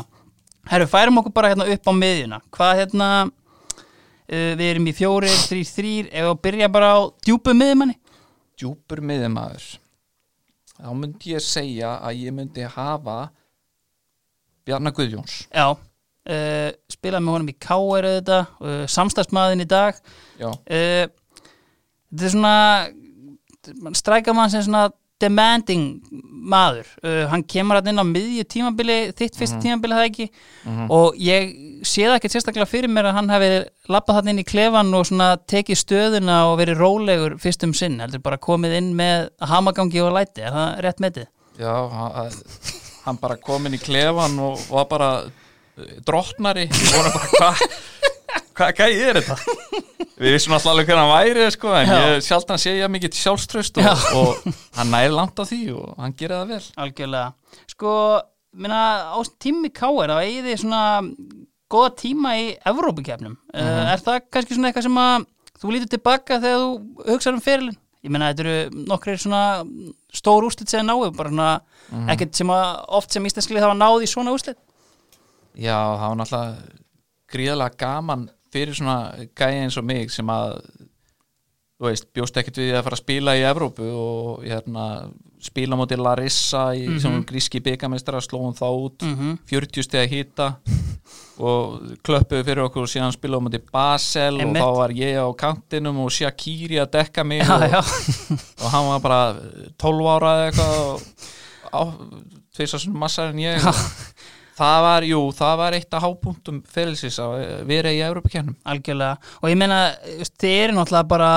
Herru, færum okkur bara hérna upp á miðjuna. Hvað hérna við erum í fjóri, þrýr, þrýr að byrja bara á djúpu miðjumanni. Djúpur miðumæður þá myndi ég segja að ég myndi hafa Bjarnar Guðjóns. Já, uh, spilaði með honum í K.R. uh, samstagsmaðin í dag. Uh, þetta er svona strækja mann sem svona demanding maður. Uh, hann kemur hann inn á miðju tímabili þitt fyrsta tímabili það ekki? Og ég sé það ekkert sérstaklega fyrir mér að hann hefði lappað hann inn í klefan og svona tekið stöðuna og verið rólegur fyrst um sinn, heldur bara komið inn með hamagangi og læti, er það rétt metið? já hann, hann bara kom inn í klefan og var bara eh, drottnari. Og voru bara hvað hvað hva er þetta við vissum alltaf alveg hvernig hann væri sko, en ég sjaldan sé ég mikið sjálfströst Já. og, og hann næri langt á því og hann gerir það vel Algjörlega. Sko, minna, á tími K.R. þá eigið þið svona góða tíma í Evrópukefnum. uh, er það kannski svona eitthvað sem að þú lítur tilbaka þegar þú hugsaður um ferilinn? Ég meina, þetta eru nokkrir svona stór úrslit sem náðu, bara svona ekkert sem að oft sem íslenskilið hafa náð í svona úrslit. já, það var náttúrulega gríðalega gaman fyrir svona gæja eins og mig sem að þú veist, bjóst ekkert við að fara að spila í Evrópu og hérna spila móti Larissa í mm -hmm. gríski byggamestara, slóum þá út Mhm. 40 steg að hýta og klöppuðu fyrir okkur og síðan spilaðum móti Basel Einmitt. og þá var ég á kantinum og Shakiri að dekka mig Já, og, já. og hann var bara 12 ára eða eitthvað og tveist svona massar en ég það var, jú, það var eitt af hápunktum fyrirlsis að vera í Evrópakernum Algjörlega. Og ég meina, þið eru náttúrulega bara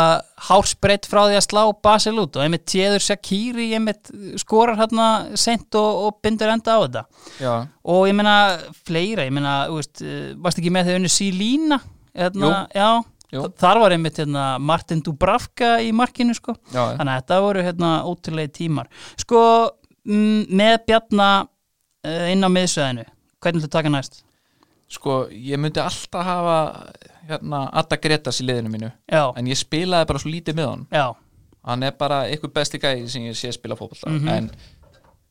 hálsbreytt frá því að slá Basel út og einmitt Tjeður Shakiri einmitt skorar hérna sent og, og bindur enda á þetta. já, og ég meina fleira, ég meina, veist, uh, varst ekki með þegar unni Sílína hérna, já, Jú. þar var einmitt hérna, Martin Dubravka í markinu sko. já, þannig að þetta voru hérna, ótrúlega tímar sko, með Bjarna uh, inn á miðsveðinu hvernig þú taka næst? sko, ég myndi alltaf hafa hérna, Adda Gretas í liðinu mínu. Já, en ég spilaði bara svo lítið með hann já, hann er bara eitthvað besti gæði sem ég sé spila fótbolta. Mhm. en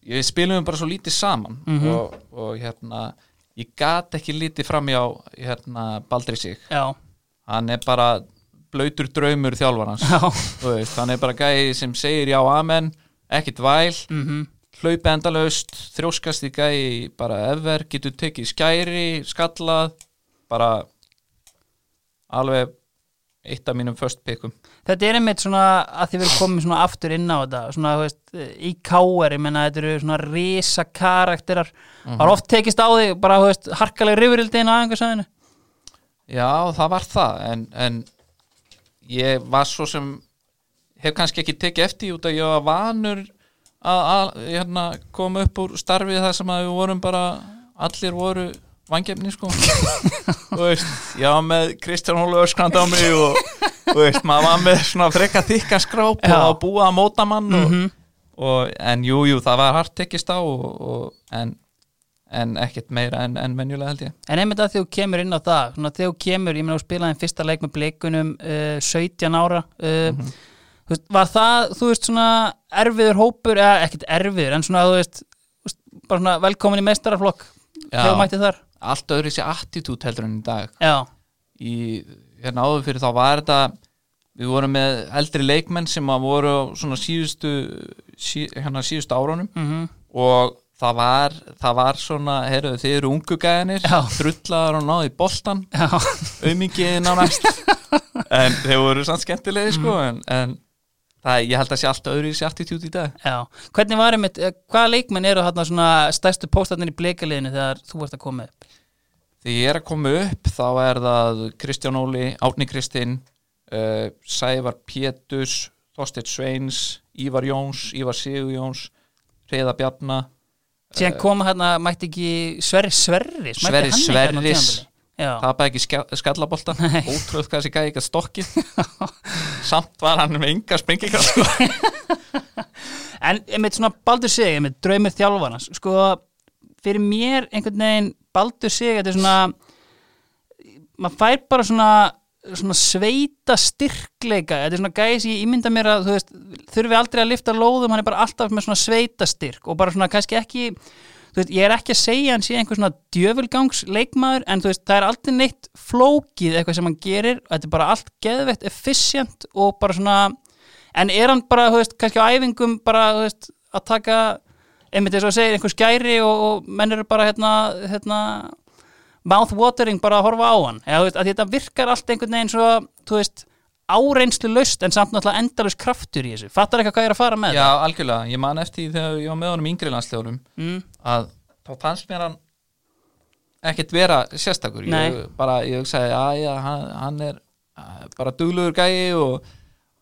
ég spilum bara svo lítið saman Mhm. og, og hérna ég gat ekki lítið framjá hérna Baldri sig. Já, hann er bara blöytur draumur Þú veist, hann er bara gæði sem segir já amen ekkit væl, mm hlaupi endalaust þrjóskast í gæði bara efer, getur tekið skæri skallað, bara alveg eitt af mínum first pickum. Þetta er einmitt svona að þið verið komið svona aftur inn á þetta svona, þú veist, í káer, ég menna þetta eru svona risa karakterar það var oft tekist á því, bara, þú veist, harkaleg rifurildin á einhversæðinu Já, það var það en, en ég var svo sem hef kannski ekki tekið eftir út að ég var vanur að, að hérna, koma upp úr starfið þar sem að við vorum bara allir voru vangefni sko veist, var með Kristján Hólu öskrandi á mig og veist, maður var með svona frekka þykka skráp Já. og búið að móta mann og, Mhm. og, en jú, jú, það var hart tekist á og, og, en, en ekkert meira en, en venjulega held ég En einmitt að þú kemur inn á það þegar þú kemur, ég meina þú spilaði fyrsta leik með bleikunum uh, 17 ára uh, þú veist, var það þú veist svona erfiður hópur eða ekkert erfiður, en svona þú veist, bara svona velkomin í meistaraflokk. Þegar þú mætti þar. Allt öðru sér attitút heldur en í dag. Já, í, hérna áður fyrir þá var þetta við vorum með eldri leikmenn sem að voru á svona síðustu sí, hérna síðustu árunum. Mm og það var, það var svona, heyrðu þið eru ungu gæðinir Já. drullaður og náði boltan já, aumingiði nánast. En þeir voru samt skemmtilegi sko en, en það, ég held að sé allt öðru í sér attitút í dag. Já. Hvernig var einmitt, eh, hvaða leikmenn eru þarna svona stærstu póstarnir í bleikaliðinu þegar þú varst að koma upp? Þegar ég er að koma upp þá er það Kristján Óli, Árni Kristinn uh, Sævar Pétus Þorsteinn Sveins, Ívar Jóns Ívar Sigur Jóns, Reyða Bjarna Síðan koma hérna, mætti ekki Sverri Sverris hérna á Sverris tapaði ekki ska- skallabolta ótrúð hvað þessi gæði ekki að stokki samt var hann með enga sprengingar sko. En einmitt svona Baldur Sig, einmitt draumur þjálfarnas sko, fyrir mér einhvern veginn Baldur Sig, þetta er svona maður fær bara svona svona sveita styrkleika þetta er svona gæði sem ég ímynda mér að veist, þurfi aldrei að lifta lóðum hann er bara alltaf með svona sveita styrk og bara svona kannski ekki veist, ég er ekki að segja hann sé einhver svona djöfulgangs leikmaður en veist, það er aldrei neitt flókið eitthvað sem hann gerir. Og þetta er bara allt geðveitt efficient og bara svona en er hann bara, þú veist, kannski á æfingum bara, þú veist, að taka einmitt eins og að segja einhver skæri og, og menn eru bara hérna, hérna mouth-watering bara að horfa á hann. Eða, veist, að þetta virkar allt einhvern veginn svo, þú veist, áreynslu laust en samt náttúrulega endalust kraftur í þessu. Fattar eitthvað hvað ég er að fara með já, algjörlega, ég man eftir þegar ég var með honum í yngri landslegurum? Mm, að þá fannst mér hann ekkert vera sérstakur. Ég, bara, ég hugsaði, að já, hann, hann er bara duglugur gæi og,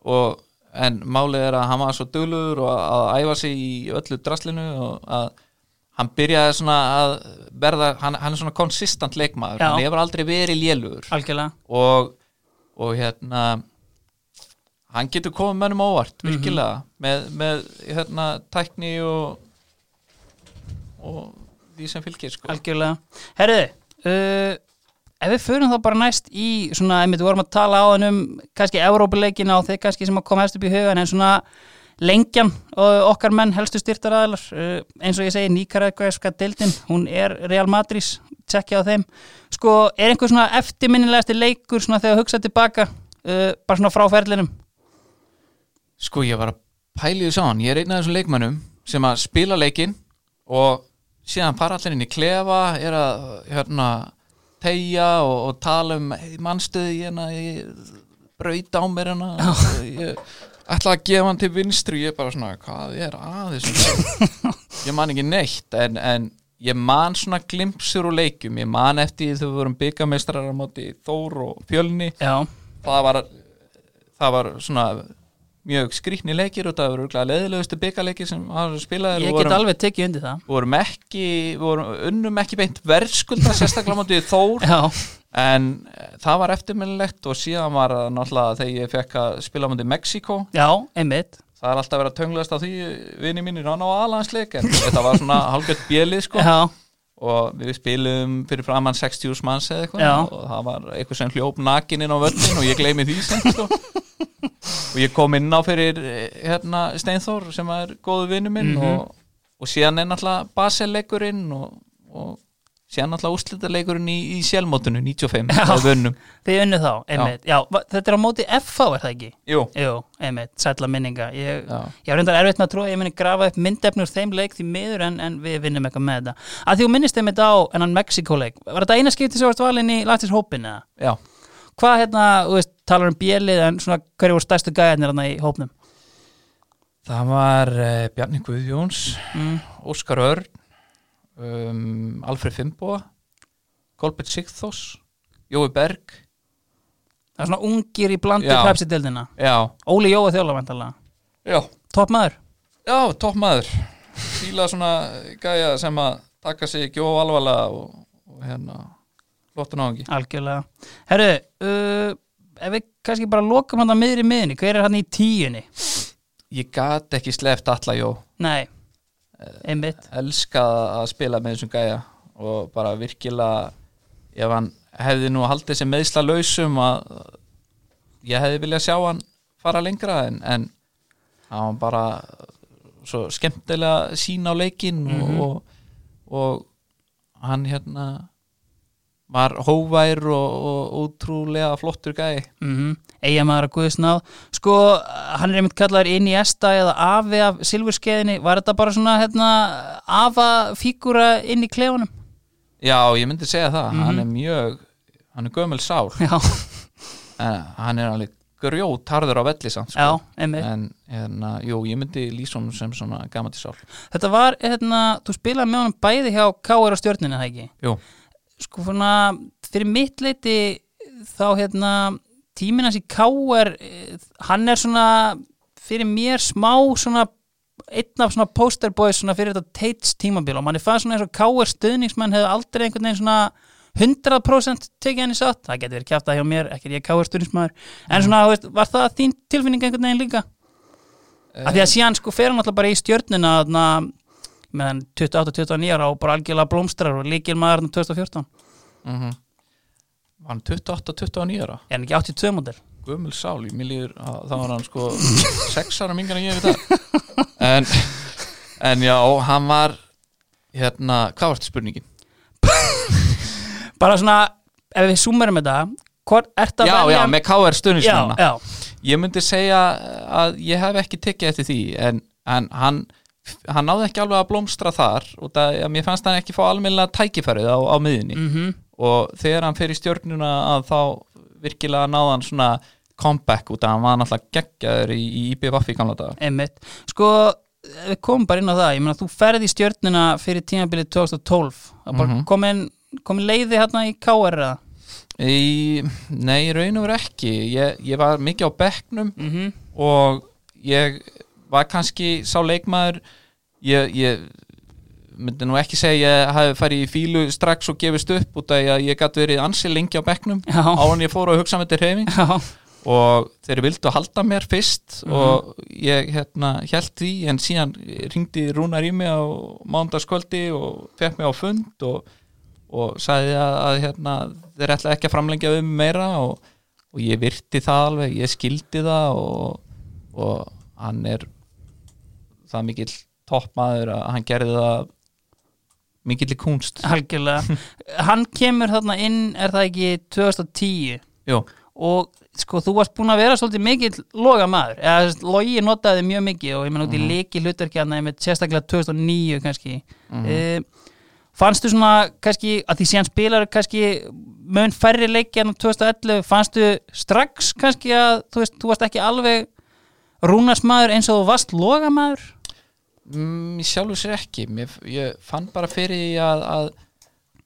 og en málið er að hann var svo duglugur og að æfa sig í öllu draslinu og að hann byrjaði svona að verða hann, hann er svona konsistant leikmaður. Já. hann hefur aldrei verið lélugur. Algjörlega. Og, og hérna hann getur komið mönnum óvart Mhm. virkilega með, með hérna tækni og og því sem fylgir sko. algjörlega herriði, uh, ef við förum þá bara næst í svona, einmitt við vorum að tala á hann um kannski Evrópuleikina og þeir kannski sem að koma helst upp í hugan en svona lengjan og okkar menn helstu styrtar aðalar uh, eins og ég segi Níkarækvæðska deildin, hún er Real Madrid tjekkja á þeim sko, er einhver svona eftirminnilegasti leikur svona þegar hugsa tilbaka uh, bara svona frá ferlinum sko ég var að pæli því sáðan ég er einn af þessum leikmönnum sem að spila leikinn og síðan fara allir inn í klefa er að hérna tegja og, og tala um mannstöði hérna ég braut á mér hérna? Og ég ætla að gefa hann til vinstri. Ég er bara svona, hvað er að þessum ég man ekki neitt en, en ég man svona glimpsur og leikjum, ég man eftir því þegar við vorum byggamestrar á móti Þór og Fjölni. Já, það var það var svona mjög skrýtni leikir og það voru örugglega leiðilegustu byggarleikir sem hafa spilað ég get alveg tekið undir það. vorum ekki vorum unnum ekki beint verðskulda sérstaklega mátið Þór. Já, en eh, það var eftirminnilegt og síðan var það náttúrulega þegar ég fekk að spila mútið Mexiko Já, einmitt. Það er alltaf verið að tönglast á því vini mínir á aðlandsleik en þetta var svona hálfgött bjelið sko. Já, og við spilum fyrir framann 60 manns eða eitthvað Já. og það var eitthvað sem hljóp nakin inn á völlin og ég gleymi því sem. Og ég kom inn á fyrir eh, hérna, Steinþór sem er góðu vinnu minn Mhm. og, og síðan er náttúrulega Basel-leikurinn og, og síðan náttúrulega úrslitaleikurinn í, í sjálfmótinu 95 Já. og vunnum þið unnu þá, einmitt Já, va- þetta er á móti FH, er það ekki? Jú, Jú, einmitt, sætla minninga Ég, Já. var reyndar erfitt með að trúa ég muni grafa upp myndefnur þeim leik því miður en, en við vinnum eitthvað með þetta að því þú minnist einmitt á ennan Mexiko-leik Var þetta eina skipti sem varst valinn í Latis hópin eða? já Hvað hérna, þú veist, talar um bjelið en svona hverju voru stærstu gæðarnir hérna í hópnum? Það var uh, Bjarni Guðjóns Mm. Óskar Örn um, Alfred Fimboa Kolbett Sigþós Jói Berg. Það er svona ungir í blandu Já, Óli Jóa þjóla vantalega já, Topp maður. Já, topp maður. Fíla svona gæja sem að taka sig ekki of alvarlega og, og hérna flottu náðungi Algjörlega. Herru, uh, ef við kannski bara lokum hann að miðri miðinni Hver er hann í tíunni? Ég gat ekki sleft alla jó. Nei, einmitt. elskað að spila með þessum gæja og bara virkilega ef hann hefði nú haldið sem meðsla lausum að ég hefði viljað sjá hann fara lengra en, en hann var bara svo skemmtilega sín á leikinn Mhm. og, og, og hann hérna var hóvær og, og útrúlega flottur gæi mm -hmm. Eyjamaður að Guðsnáð Sko, hann er einmitt kallaður inn í esta eða afi af silfurskeiðinni Var þetta bara svona hérna, afa fígúra inn í klefunum? Já, ég myndi segja það, Mhm. hann er mjög hann er gömul Já, en hann er alveg grjót harður á velli samt sko. já, en hérna, jú, ég myndi lýsa honum sem svona gamandi sál Þetta var, hérna, þú spilaði með honum bæði hjá K.R. á stjörninu, það ekki? Jú, Sko, svona, fyrir mitt leiti þá, hérna, tíminas í K.R. eh, hann er svona fyrir mér smá svona einn af svona posterboys svona fyrir þetta Tates tímabil og manni fannst svona eins og K.R. stuðningsmann hefði aldrei einhvern veginn svona 100% tekið henni satt, það getur verið kjátt hjá mér, ekki er ég K.R. stuðningsmaður en svona, þú veist, var það þín tilfinning einhvern veginn líka? af því að síðan sko fer hann alltaf bara í stjörnuna þarna, meðan 28-29 ára og bara algjörlega blómstrar og líkil maður þarna 2014 mm Var hann 28-29 ára? Hann ekki 82 mótil? Gömul sál, ég líður að það var hann sko 6 ára mingar en ég við það en, en já, hann var hérna, hvað varstu spurningin? bara svona, ef við súmerum þetta Já, já, með KR já, Ég myndi segja að ég hef ekki tekið eftir því en, en hann hann náði ekki alveg að blómstra þar og það, að mér fannst hann ekki fá almennilega tækifærið á, á miðinni mhm, og þegar hann fer í stjörnuna að þá virkilega náði hann svona comeback út af hann var náttúrulega geggjaður í, í IBVF í gamla daga. Einmitt. Sko, við komum bara inn á það ég meina, þú ferði í stjörnuna fyrir tímabilið 2012 það bara Mhm. komin, komin leiði hérna í KR eða? Í, Nei, raun og veru ekki. Ég, ég var mikið á bekknum mhm, og ég var kannski sá leikmaður ég, ég myndi nú ekki segja að ég hafi farið í fílu strax og gefist upp út af að ég gæti verið ansi lengi á bekknum á hann ég fór að hugsa með þetta reyfing já, og þeir vildu halda mér fyrst Mhm. og ég hérna held því en síðan ringdi Rúnar í mig á mánudagskvöldi og fekk mig á fund og, og sagði að, að hérna, þeir ætla ekki að framlengja um meira og, og ég virti það alveg, ég skildi það og, og hann er það mikill toppmaður að hann gerði það mikill í kunst algjörlega. Hann kemur þarna inn, er það ekki 2010 Jú, og sko þú varst búin að vera svolítið mikill loga maður, eða logi notaði mjög mikið og ég menn út í Mhm. leiki hlutverki hann með sérstaklega 2009 kannski. Mm fannstu svona kannski að því síðan spilar kannski mun færri leiki en á 2011 fannstu strax kannski að þú veist, þú varst ekki alveg rúnarsmaður eins og þú varst loga maður Mm, ég sjálfur sér ekki. Mér, ég fann bara fyrir að, að,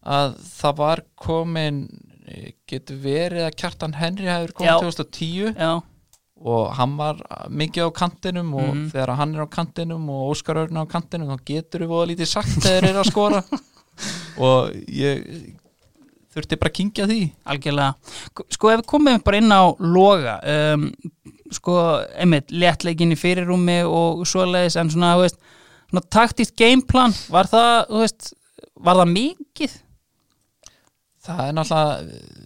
að það var komin eh, getur verið að Kjartan Henry hefur komið 2010 já, og hann var mikið á kantinum og Mhm. þegar hann er á kantinum og Óskar Örn á kantinum þá getur við voða lítið sagt þegar þeir eru að skora. Og ég þurfti bara að kingja því algjörlega sko ef við komum bara inn á loga um, sko, einmitt léttleikin í fyrirrúmi og svoleiðis en svona, þú veist, svona taktist gameplan, var það, þú veist var það mikið? það er náttúrulega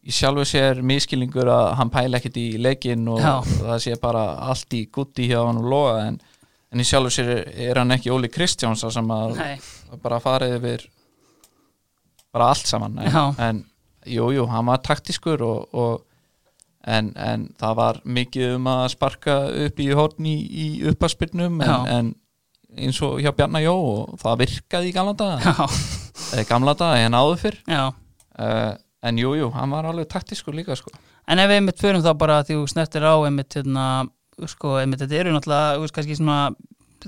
í sjálfu sér miskilningur að hann pæla ekkit í leikinn og Já. það sé bara allt í gutti hjá hann og loga en, en í sjálfu sér er, er hann ekki Óli Kristjáns sem að Nei, bara farið yfir bara allt saman en, en jú, hann var taktiskur og, og en, en það var mikið um að sparka upp í horn í, í uppaspyrnum en, en eins og hjá Bjarnar Jó og það virkaði í gamla daga. Eða gamla daga en áður fyrr. Uh, en jú, jú, hann var alveg taktiskur líka sko. En ef við einmitt förum þá bara að því þú snertir á einmitt, hérna, sko, einmitt þetta eru náttúrulega, veist, kannski svona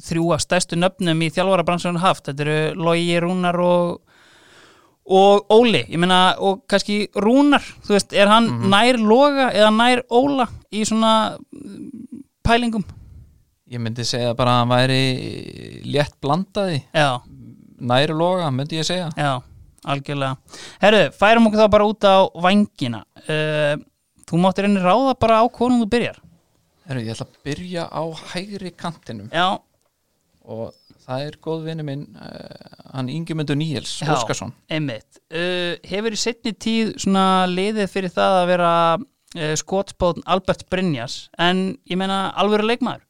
þrjú af stærstu nöfnum í þjálfara bransunum haft, þetta eru Logi, Rúnar og, og Óli, ég meina, og kannski Rúnar, þú veist, er hann nær Loga eða nær Óla í svona mm, pælingum? ég myndi segja bara að hann væri létt blandaði Já, næri loga, myndi ég segja já, algjörlega. Herru, færum okkur þá bara út á vangina. Uh, þú máttir einnig ráða bara á konum þú byrjar. Heru, ég ætla að byrja á hægri kantinum Já, og það er góð vinnu minn uh, hann Ingemyndur Níels Já. Óskarsson Einmitt. Uh, hefur í setni tíð svona liðið fyrir það að vera uh, skotspóðn Albert Brynjas en ég meina alvöru leikmaður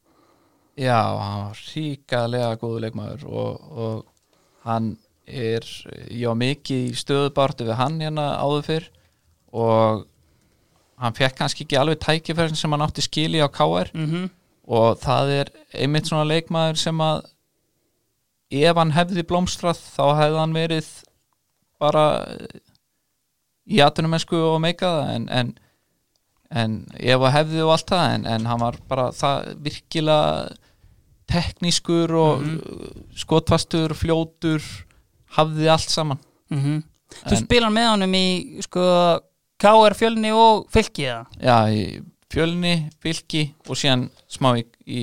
Já, hann var ríkalega góðu leikmaður og, og hann er, var mikið í stöðubartu við hann hérna áður fyrr og hann fekk kannski ekki alveg tækifærin sem hann átti skili á KR mm og það er einmitt svona leikmaður sem að ef hann hefði blómstrað þá hefði hann verið bara í atunumensku og meikaða en, en, en ef að hefði og allt það en, en hann var bara það virkilega teknískur og skotfastur, fljótur hafði allt saman -hmm. Þú spilar með honum í sko KR fjölni og fylki eða? já, í fjölni, fylki og síðan smá í, í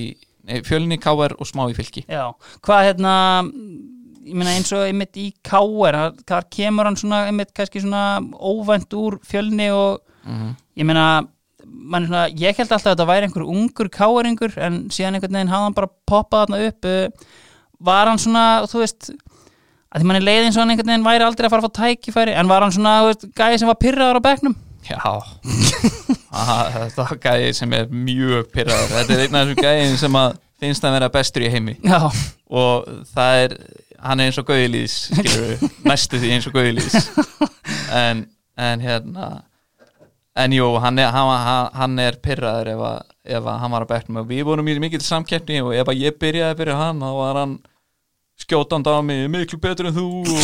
fjölni, KR og smá í fylki. Já, hvað hérna ég meina eins og einmitt í KR þar kemur hann svona einmitt kannski svona óvænt úr fjölni og mm ég meina svona, ég held alltaf að þetta væri einhver ungur káeringur en síðan einhvern veginn hafði hann bara poppað þarna upp uh, var hann svona, þú veist að því manni leiði eins og hann einhvern veginn væri aldrei að fara að fá tækifæri en var hann svona, þú veist, gæði sem var pyrraður á bekknum Já. Þetta var gæði sem er mjög pyrraður Þetta er einn af þessum gæðin sem að finnst að vera bestur í heimi. Já, og það er, hann er eins og gauðilís næstu því eins og gauðilís en, en hérna en jú, hann er, hann, hann- er pyrraður ef, að, ef að hann var að bekknum. Og við vorum í mikið samkeppni og ef að ég byrjaði fyrir hann þá var hann skjótandi á mig miklu betur en þú og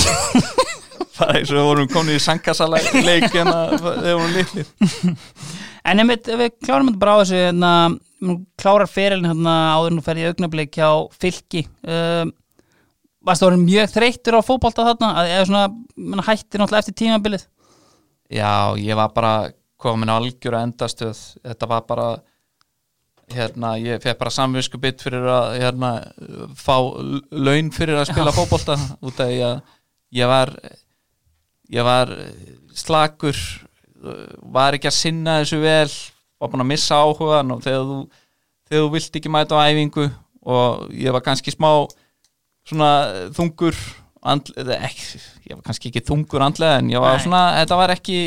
það er eins og við vorum komin í sankasala leik en að þegar við vorum litlir. En einmitt ef við klárum þetta bara á þessu hérna, klárar ferilin hérna áður nú ferði í augnablik hjá fylki. Um, varst það orðin mjög þreyttur á fótbolta þarna? Að eða svona, menna, hættir náttúrulega eftir tímabilið? Já, ég var bara komin á algjöra endastöð. Þetta var bara hérna, ég fekk bara samvisku bytt fyrir að hérna, fá laun fyrir að spila fótbolta út af því að ég var ég var slakur var ekki að sinna þessu vel var búin að missa áhugan og þegar þú, þegar þú vilt ekki mæta á æfingu og ég var kannski smá svona þungur andl, eða ekki, ég var kannski ekki þungur andlega en ég var Nei. svona, þetta var ekki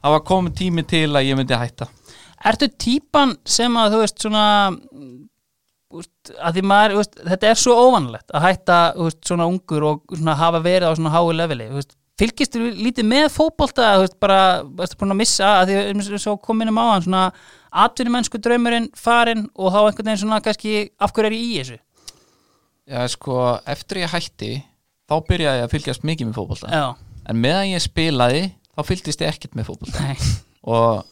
það var komin tími til að ég myndi hætta Ertu típan sem að þú veist svona mm, úst, að því maður, úst, þetta er svo óvanlegt að hætta úst, svona ungur og svona hafa verið á svona háu leveli úst, fylgist þú lítið með fótbolta úst, bara, varstu búin að missa að því og svo kominum á hann svona atvinnumennsku draumurinn farinn og þá einhvern veginn svona kannski af hverju er ég í þessu? Já, sko, eftir ég hætti þá byrjaði ég að fylgjast mikið með fótbolta. Já, en meðan ég spilaði þá fylgdist ég ekkert með fótbolta. Nei, og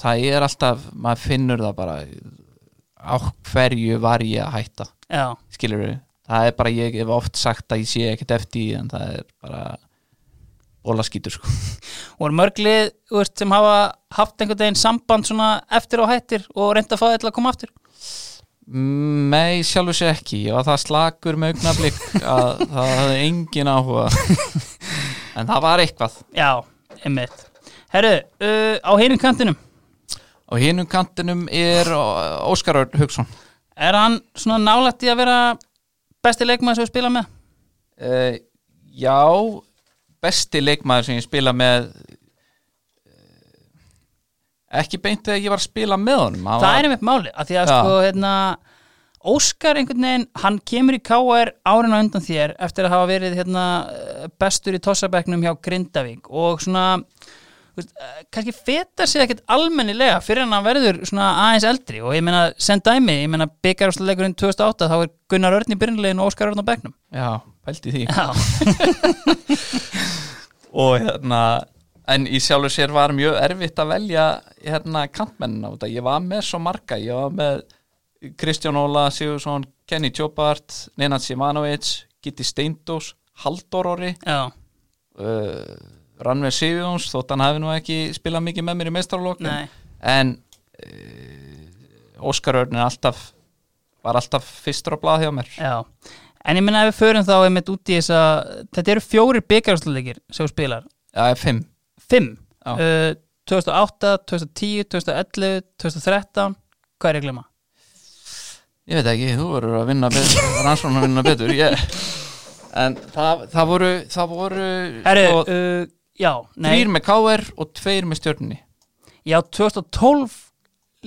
það er alltaf, maður finnur það bara á hverju var ég að hætta? Já, skilur við, það er bara ég hef oft sagt að ég sé ekkert eftir en það er bara bólaskítur sko. Og er mörglið úst, sem hafa haft einhvern veginn samband eftir og hættir og reynda að fá þetta að koma aftur? Nei, sjálfur sér ekki. Ég var það slakur með augnablik að það hafði engin áhuga. En það var eitthvað. Já, einmitt. Herru, uh, á hinum kantinum? Á hinum kantinum er Óskar Örn Hugson Er hann svona nálægt í að vera besti leikmaður sem við spila með? uh, já besti leikmaður sem ég spila með uh, ekki beint þegar ég var að spila með honum Það var, er einmitt máli, af því að sko, hérna Óskar einhvern veginn, hann kemur í KR árin á undan þér eftir að hafa verið hérna, bestur í tossabæknum hjá Grindavík og svona veist, eh, kannski feta sig ekkert almennilega fyrir hann að verður svona aðeins eldri og ég meina, send dæmi, ég meina byggarúsleikurinn 2008, þá er Gunnar Örn í byrjunlegin og Óskar Örn á bæknum já, pælti því. Og hérna en í sjálfur sér var mjög erfitt að velja hérna kantmennina út að ég var með svo marga, ég var með Kristján Óla Sigursson Kenny Tjópart, Nenad Sivanovic Gitti Steindós, Halldór Orri. Uh, Rannveig Sigjóns, þótt hann hafi nú ekki spilað mikið með mér í meistarlokk nei. En uh, Óskar Örn alltaf var alltaf fyrstur á blað hjá mér. Já, en ég meina ef við förum þá einmitt út í þess að þetta eru fjóri byggarúsleikir sem þú spilar. Já, fimm. Fimm, Já. uh, 2008, 2010, 2011, 2013 Hvað er ég að glemma? Ég veit ekki, þú verður að vinna betur rannsókn að vinna betur ég, en það, það voru það voru Herru, sko, uh, já, nei. þrýr með KR og tveir með stjörnunni. Já, 2012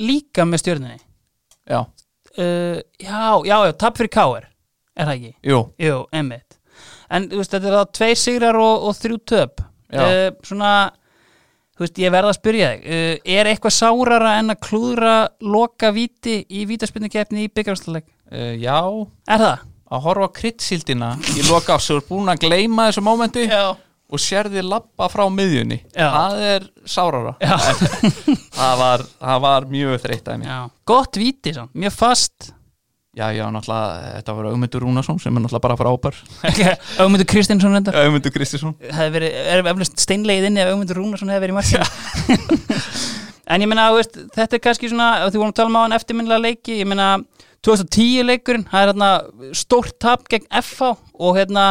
líka með stjórninni Já, uh, Já, já, já, tap fyrir Káir Er það ekki? jú, Jú, emmitt En þú veist, þetta er það tveir sigrar og, og þrjú töp Já. uh, Svona Þú veist, ég verð að spyrja þig uh, Er eitthvað sárara en að klúðra loka víti í vítaspinnukeppni í byggarúsleik? uh, já Er það? að horfa á kryddsíldina í loka ás og er búin að gleyma þessu mómenti Já og sérði lappa frá miðjunni Já. það er sárara Já, það var, það var mjög þreytt að mér já. Gott víti, svo. mjög fast já, já, náttúrulega, þetta var Ögmundur Rúnarsson sem er náttúrulega bara frábær Ögmundur Kristinsson reyndar. Ögmundur Kristisson hefði verið, er eflust steinlegið inni ef Ögmundur Rúnarsson hefði verið í markinu. En ég veist, þetta er kannski svona, ef þú vorum að tala um á hann eftirminnilega leiki ég meina, 2010 leikurinn það er hérna stórt tap gegn FH og hérna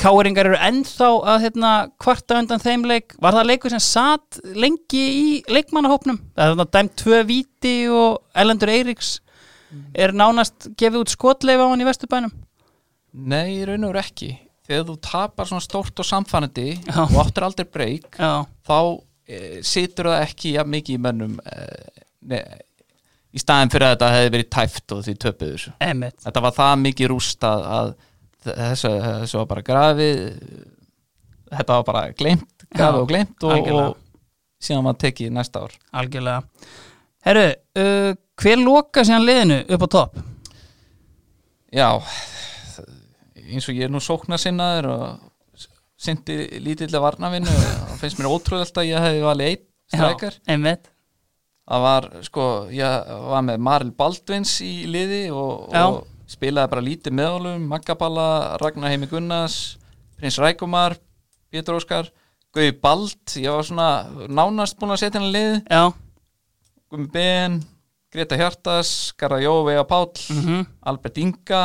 káringar eru ennþá að hérna kvarta undan þeim leik, var það leikur sem satt lengi í leikmannahópnum? Það er hérna er nánast gefið út skotleifa á hann í Vesturbænum? Nei, í raun og veru ekki. Þegar þú tapar svona stórt og samfannandi og áttur aldrei breyk þá e, situr það ekki ja, mikið í mönnum e, ne, í staðin fyrir að þetta hefði verið tæft og því töpuð þessu. Emitt þetta var það mikið rúst að, þessu, þessu var bara grafið þetta var bara glemt grafið og glemt og, og síðan var tekið næsta ár. Algjörlega. Herru, uh, hver loka síðan liðinu upp á topp? já eins og ég er nú sókna sinnaður og sindi lítillega varnavinu og finnst mér ótrúðalt að ég hefði valið einn strækar. einmitt. Það var sko, ég var með Maril Baldvins í liði og, Já. og spilaði bara lítið meðálum Maggaballa, Ragnar Heimi Gunnars Prins Rækumar, Pétur Óskar Guði Bald, ég var svona nánast búin að setja henni lið Já, Guðmi Ben, Greta Hjartas Garða Jó, Vega Páll mhm. Albert Inga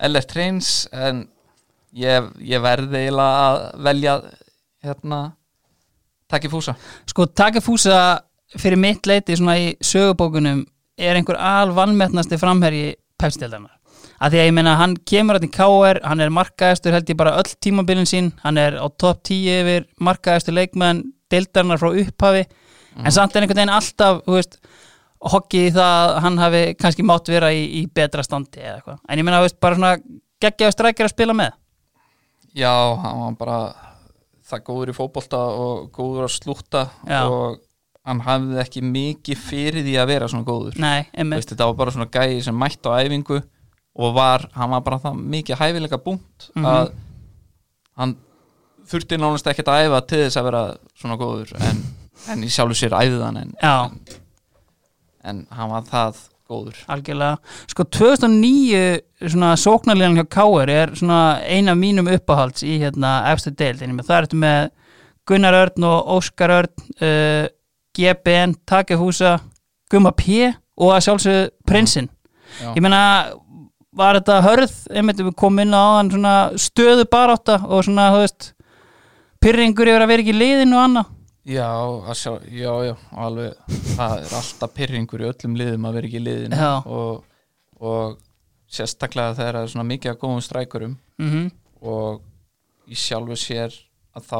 Ellert Hreins en ég, ég verði eiginlega að velja hérna takki fúsa Sko, Takafúsa fyrir mitt leiti svona í sögubókunum er einhver alvannmetnasti framherji pepstildarnar. Að því að ég meina hann kemur að í KR, hann er markaðistur held ég bara öll tímabilin sín, hann er á topp 10 yfir markaðistur leikmenn deildarnar frá upphafi, en samt er einhvern veginn alltaf, þú veist hokkið í það að hann hafi kannski mátt vera í, í betra standi eða eitthvað. En ég þú veist, bara svona geggjaðu strækir að spila með. Já, hann var bara það góður í fótbolta og góður að slúta Já. og hann hafði ekki mikið fyrir því að vera svona góður Nei. Veist, þetta var bara svona gæði sem mætti á æfingu og var, hann var bara það mikið hæfileika búnt Mhm. að hann þurfti nánast ekkert að æfa til þess að vera svona góður en, en í sjálfu sér æfði hann en, en, en hann var það góður. Algjörlega. Sko 2009 svona sóknarlegan hjá Káur er svona eina mínum uppáhalds í hérna efstu deild en það ertu með Gunnar Örn og Óskar Örn uh, GBN, Takehúsa Gumma P og að sjálfsögðu Prinsinn. Ég meina var þetta hörð? Einmitt við komum inn á hann svona stöðu barátta og svona þú veist pyrringur yfir að vera ekki í liðinu og annað Já, sjá, já, já, alveg. Það er alltaf pyrringur í öllum liðum að vera ekki í liðinu. Og, og sérstaklega þegar það er svona mikið að góðum strækurum mm og í sjálfu sér að þá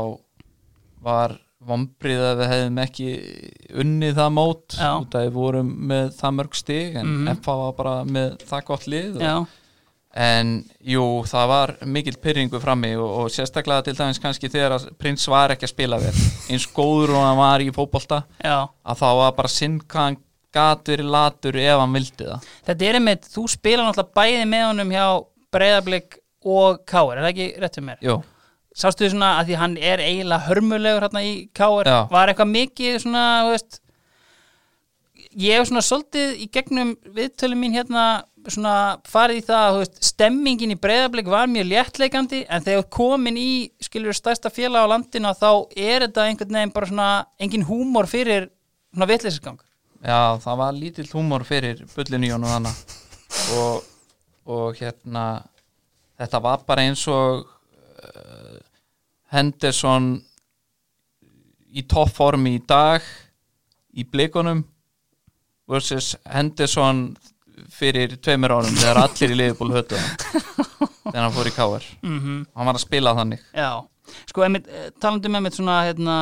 var vombrið að við hefðum ekki unnið það mót Já. út að við vorum með það mörg stig en Mhm. FH var bara með það gott lið og, Já, en jú, það var mikill pyrringu frammi og, og sérstaklega til dæmis kannski þegar að prins var ekki að spila vel. Eins góður og hann var í fótbolta já. að þá var bara sinn hvað hann gat verið latur ef hann vildi það. Þetta er einmitt, þú spila náttúrulega bæði með honum hjá Breiðablик og Káir, er það ekki rétt um mér? Jú, Sástu þið svona að því hann er eiginlega hörmulegur hérna í Káir, Já. var eitthvað mikið svona, þú veist ég hef svona svolítið í gegnum viðtölum mín hérna svona farið í það að stemmingin í Breiðablik var mjög léttleikandi en þegar komin í skilur stærsta félag á landinu þá er þetta einhvern veginn bara svona engin húmor fyrir svona vitleysisgang já, það var lítill húmor fyrir bullinu í honum þannig og, og hérna þetta var bara eins og uh, Henderson í toppformi í dag í blikunum versus Henderson fyrir tveimur árum þegar allir í liðból hann. Þegar hann fór í káar mm hann var að spila þannig. Já, sko eh, talandi með mitt svona hérna,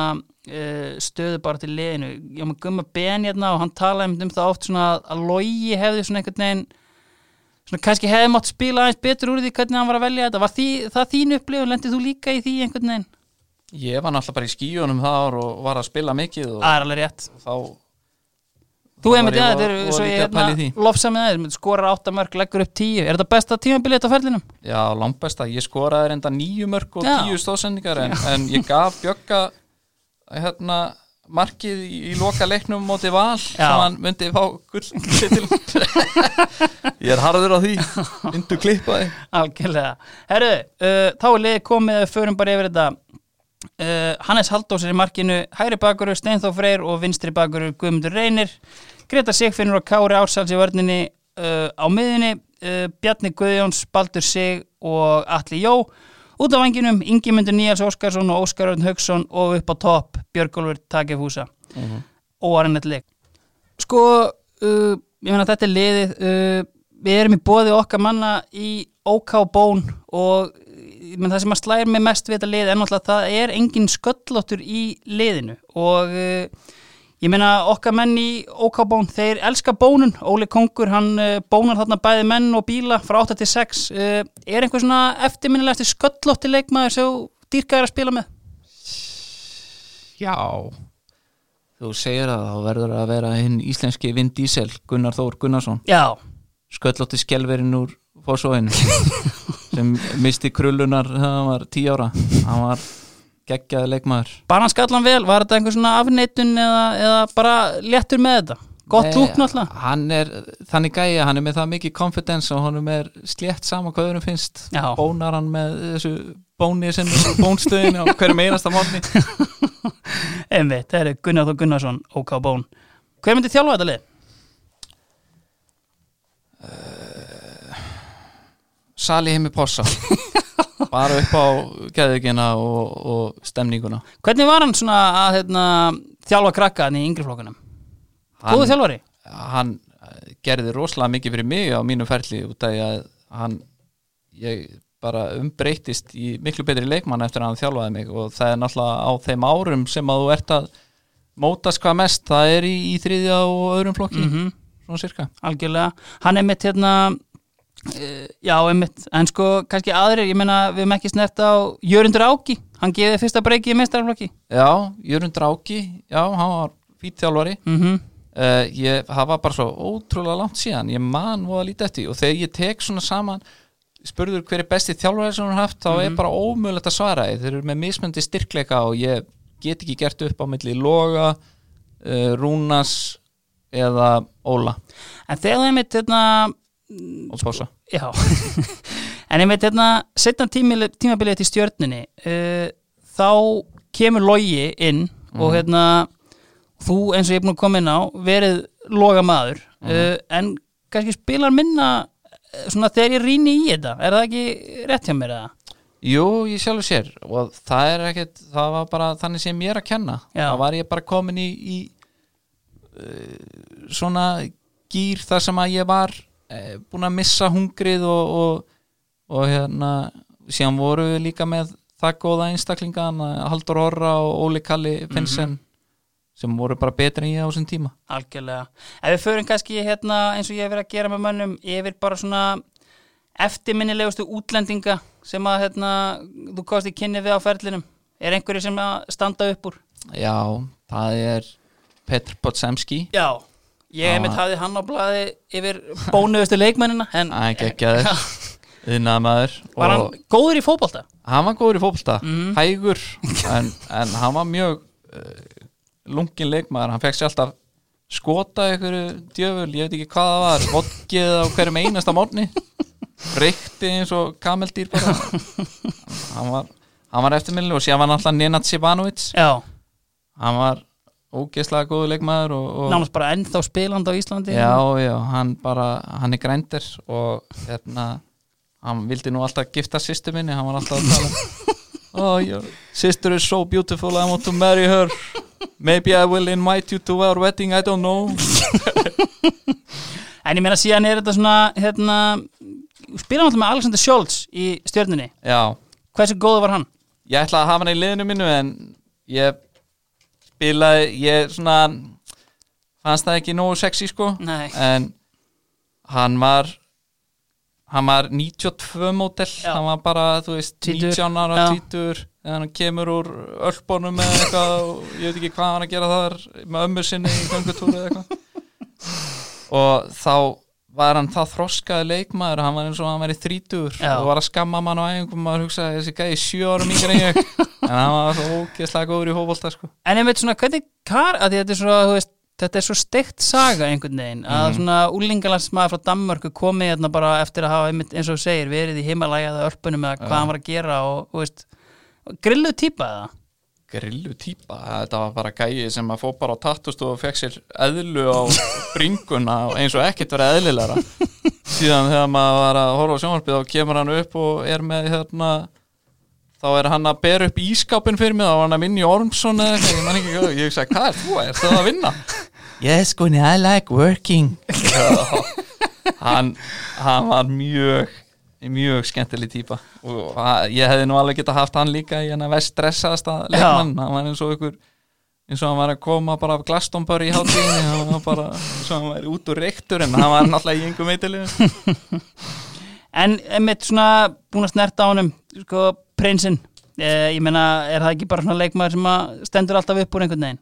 uh, stöðu bara til liðinu. Ég var með gumma ben hérna og hann talaði um það oft svona að logi hefði svona einhvern veginn svona kannski hefði mátt spila aðeins betur úr því hvernig hann var að velja þetta. Var því, það þín upplifun, lendið þú líka í því einhvern veginn? ég var náttúrulega bara í skíunum það ár og var að spila mikið og rétt. þá Þú var já, ég þetta er að hérna, því. lofsa með það, skorar áttamörk, leggur upp tíu er þetta besta tímabilið á ferlinum? Já, langbesta, ég skoraði reynda nýju mörk og Já. tíu stóðsendingar en, en ég gaf Bjögga hérna, markið í, í loka leiknum móti val sem hann myndi fá gull Ég er harður á því Indu klippaði Algjörlega. Herru, uh, þá er liðið komið að við förum bara yfir þetta uh, Hannes Halldórs er í markinu hægri bakurur Steinþór Freyr og vinstri bakurur Guðmundur Reynir. Greta Sigfinnur og Kári Ársals í vörninni uh, á miðinni uh, Bjarni Guðjóns, Baldur Sig og Atli Jó. Út af vanginum Ingimundur Níals Óskarsson og Óskar Örn Haugsson og upp á topp Björgólfur Takefúsa mm -hmm. óarinnet leik. Sko, ég meina þetta er liðið við erum í bóði okkar manna í OK Bón og meina, það sem að slæðir mig mest við þetta lið er náttúrulega að það er engin sköllóttur í liðinu og uh, ég meina okkar menn í OK Bón þeir elska bónun, Óli Kongur hann uh, bónar þarna bæði menn og bíla frá 8 til 6 uh, er einhver svona eftirminnilegasti sköllótti leikmaður sem þú dýrkaðir að spila með? Já. Þú segir að þá verður að vera hinn íslenski Vin Diesel Gunnar Þór Gunnarsson. Já, sköllótti skelverinn úr fórsóinu sem misti krullunar þegar hann var tí ára. Hann var geggjaði leikmaður. Bara hann skallan vel, var þetta einhver svona afneitun eða, eða bara léttur með þetta? Gott lúk náttúrulega. hann er þannig gæja, hann er með það mikið confidence og honum er slétt sama hvað öðrum finnst. Já. bónar hann með þessu bóni sem er bónstöðin og hverjum einasta mótni einmitt, það er Gunnar Þór Gunnarsson OK Bón. Hver myndi þjálfa þetta lið? Sali heimi possa. Bara upp á geðugina og, og stemninguna. Hvernig var hann svona að hérna, þjálfa krakka hann í yngri flokkunum? góðu þjálfari? hann eh, gerði rosalega mikið fyrir mig á mínu ferli út af að hann ég bara umbreytist í miklu betri leikmann eftir að hann þjálfaði mig. Og það er náttúrulega á þeim árum sem að þú ert að mótast hvað mest, það er í, í þriðja og öðrum flokki, Mm svona cirka algjörlega, hann er mitt hérna já, einmitt. En sko, kannski aðrir, ég meina við erum ekki snert á Jörundur Áki. Hann gefið fyrsta breyki í meistarflokki Já, Jörund Dráki, já, hann var fýtt þjálfari. Mm uh, ég, það var bara svo ótrúlega langt síðan. Ég man voða lítið eftir því. Og þegar ég tek svona saman spurður hver er besti þjálfari sem har haft þá er bara ómögulegt að svara þeir eru með mismöndi styrkleika og ég get ekki gert upp á milli Loga uh, Rúnas eða Óla. En þegar það er mitt hérna og Pósa Já, en ég veit hérna setna tímabilið til stjörnunni uh, þá kemur logi inn og hérna þú eins og ég er búin að koma inn á verið loga maður uh, en kannski spilar minna eh, svona þegar ég rýni í þetta er það ekki rétt hjá mér eða? Jú, ég sjálfur sér og það er ekkert, það var bara þannig sem ég er að kenna. Já. það var ég bara komin í, í uh, svona gýr þar sem að ég var búin að missa hungrið og, og, og hérna síðan voru við líka með það góða einstaklinga hann, Haldur Orra og Óli Kalli Finnsen sem voru bara betri en ég á þessum tíma Algjörlega. Ef við förum kannski hérna eins og ég hef verið að gera með mönnum yfir bara svona eftirminnilegustu útlendinga sem að hérna, þú komst í kynni við á ferlinum. Er einhverju sem að standa upp úr? Já, það er Petr Potsemski Já. Ég hef Já. mitt hafði hann á blaði yfir bónuðustu leikmennina en Þinnaði maður var hann góður í fótbolta? hann var góður í fótbolta Mhm. hægur en, en hann var mjög uh, lungin leikmaður hann fekk sér alltaf skota einhverju djöful, ég veit ekki hvað það var vodkið á hverjum einasta morgni reykti eins og kameldýr bara hann var, var eftirminnileg og síðan var hann alltaf Nenad Sivanovic Já. hann var ógeðslega góður leikmaður og, og Nánast bara ennþá spilandi á Íslandi? já, já, hann bara hann er grændir og hérna hann vildi nú alltaf gifta sýstu minni hann var alltaf að tala oh, your sister is so beautiful I want to marry her maybe I will invite you to our wedding I don't know En ég meina síðan er þetta svona hérna, spila náttúrulega með Alexander Scholz í stjörnunni. já, Hversu góður var hann? ég ætla að hafa hann í liðinu mínu en ég spilaði ég svona fannst það ekki nógu sexy sko Nei. en hann var hann var 92 mótel hann var bara, þú veist, Tvítugur. 19 ára Já. tvítur en hann kemur úr ölbónum með eitthvað og ég veit ekki hvað hann að gera þar með ömmur sinni í göngutúru eða eitthvað og þá var hann það þroskaði leikmaður hann var eins og hann í þrítur og var að skamma mann á æfingum og maður hugsaði þessi gæði sjö árum yngri en ég en hann var svo ógeðslega góður í hófólta sko. En ég veit svona, hvernig kar, þetta er svo, þú veist, þetta er svo steikt saga einhvern veginn, að Mhm. svona úlingalandsmaður frá Danmörku komið hérna bara eftir að hafa, einmitt, eins og segir, verið í himalæja eða örpunum eða hvað hann var að gera og, þú veist, grilluð típa eða? Grillu típa, þetta var bara gæi sem að fó bara á tattust og fekk sér eðlu á bringuna og eins og ekkert verið eðlilegra. Síðan þegar maður var að horfa á sjónvarpið þá kemur hann upp og er með hérna þá er hann að bera upp ískápin fyrir mig þá var hann að vinna í Ormsson eða eitthvað, ég man ekki hvað, ég sagði, hvað er þú, er það að vinna? Yes, Gunni, I like working. Hann, hann var mjög mjög skemmtileg típa. Og að- ég hefði nú alveg geta haft hann líka í hann að vest stressaðasta leikmann hann var eins og ykkur eins og hann var að koma bara af Glastonbury í hátíðinni hann var bara eins og hann var út úr reyktur en hann var náttúrulega í engum meitilegum En einmitt svona búin að snerta á honum, sko, prinsinn, eh, ég meina, er það ekki bara svona leikmaður sem að stendur alltaf upp úr einhvern veginn?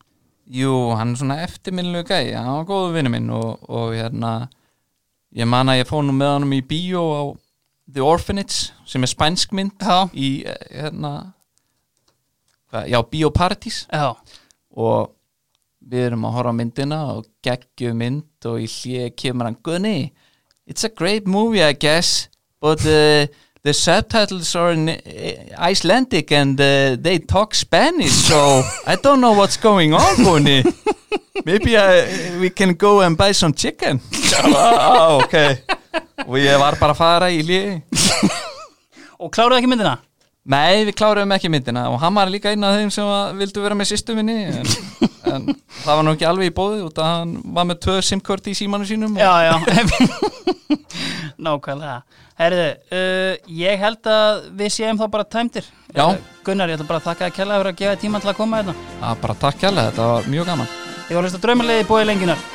Jú, hann er svona eftirminnilegu gæi. Hann var góðu vinnu minn og, og hérna ég man að ég fóð nú með honum í bíó á The Orphanage sem er spænsk mynd Já. í eh, hérna já, Já, og við erum að horfa myndina og geggju mynd og í hlið kemur hann Gunni, it's a great movie I guess but uh, the subtitles are in uh, Icelandic and uh, they talk Spanish so I don't know what's going on Gunni. Maybe I, we can go and buy some chicken. Ah, ok og ég var bara að fara í hlið og kláruðu ekki myndina? Nei, við kláruðum ekki myndina. Og hann var líka einn af þeim sem að vildu vera með sýstu minni en, en það var nú ekki alveg í bóði út að hann var með tvö simkvört í símanu sínum. Og, Já, já. Nákvæmlega. Herðu, uh, ég held að við séum þá bara tæmdir. Já. Uh, Gunnar, ég ætla bara að þakka að kella fyrir að gefa tíma til að koma hérna. Að bara takk kærlega, þetta var mjög gaman. Ég var að hlusta draumalegi bóði lenginar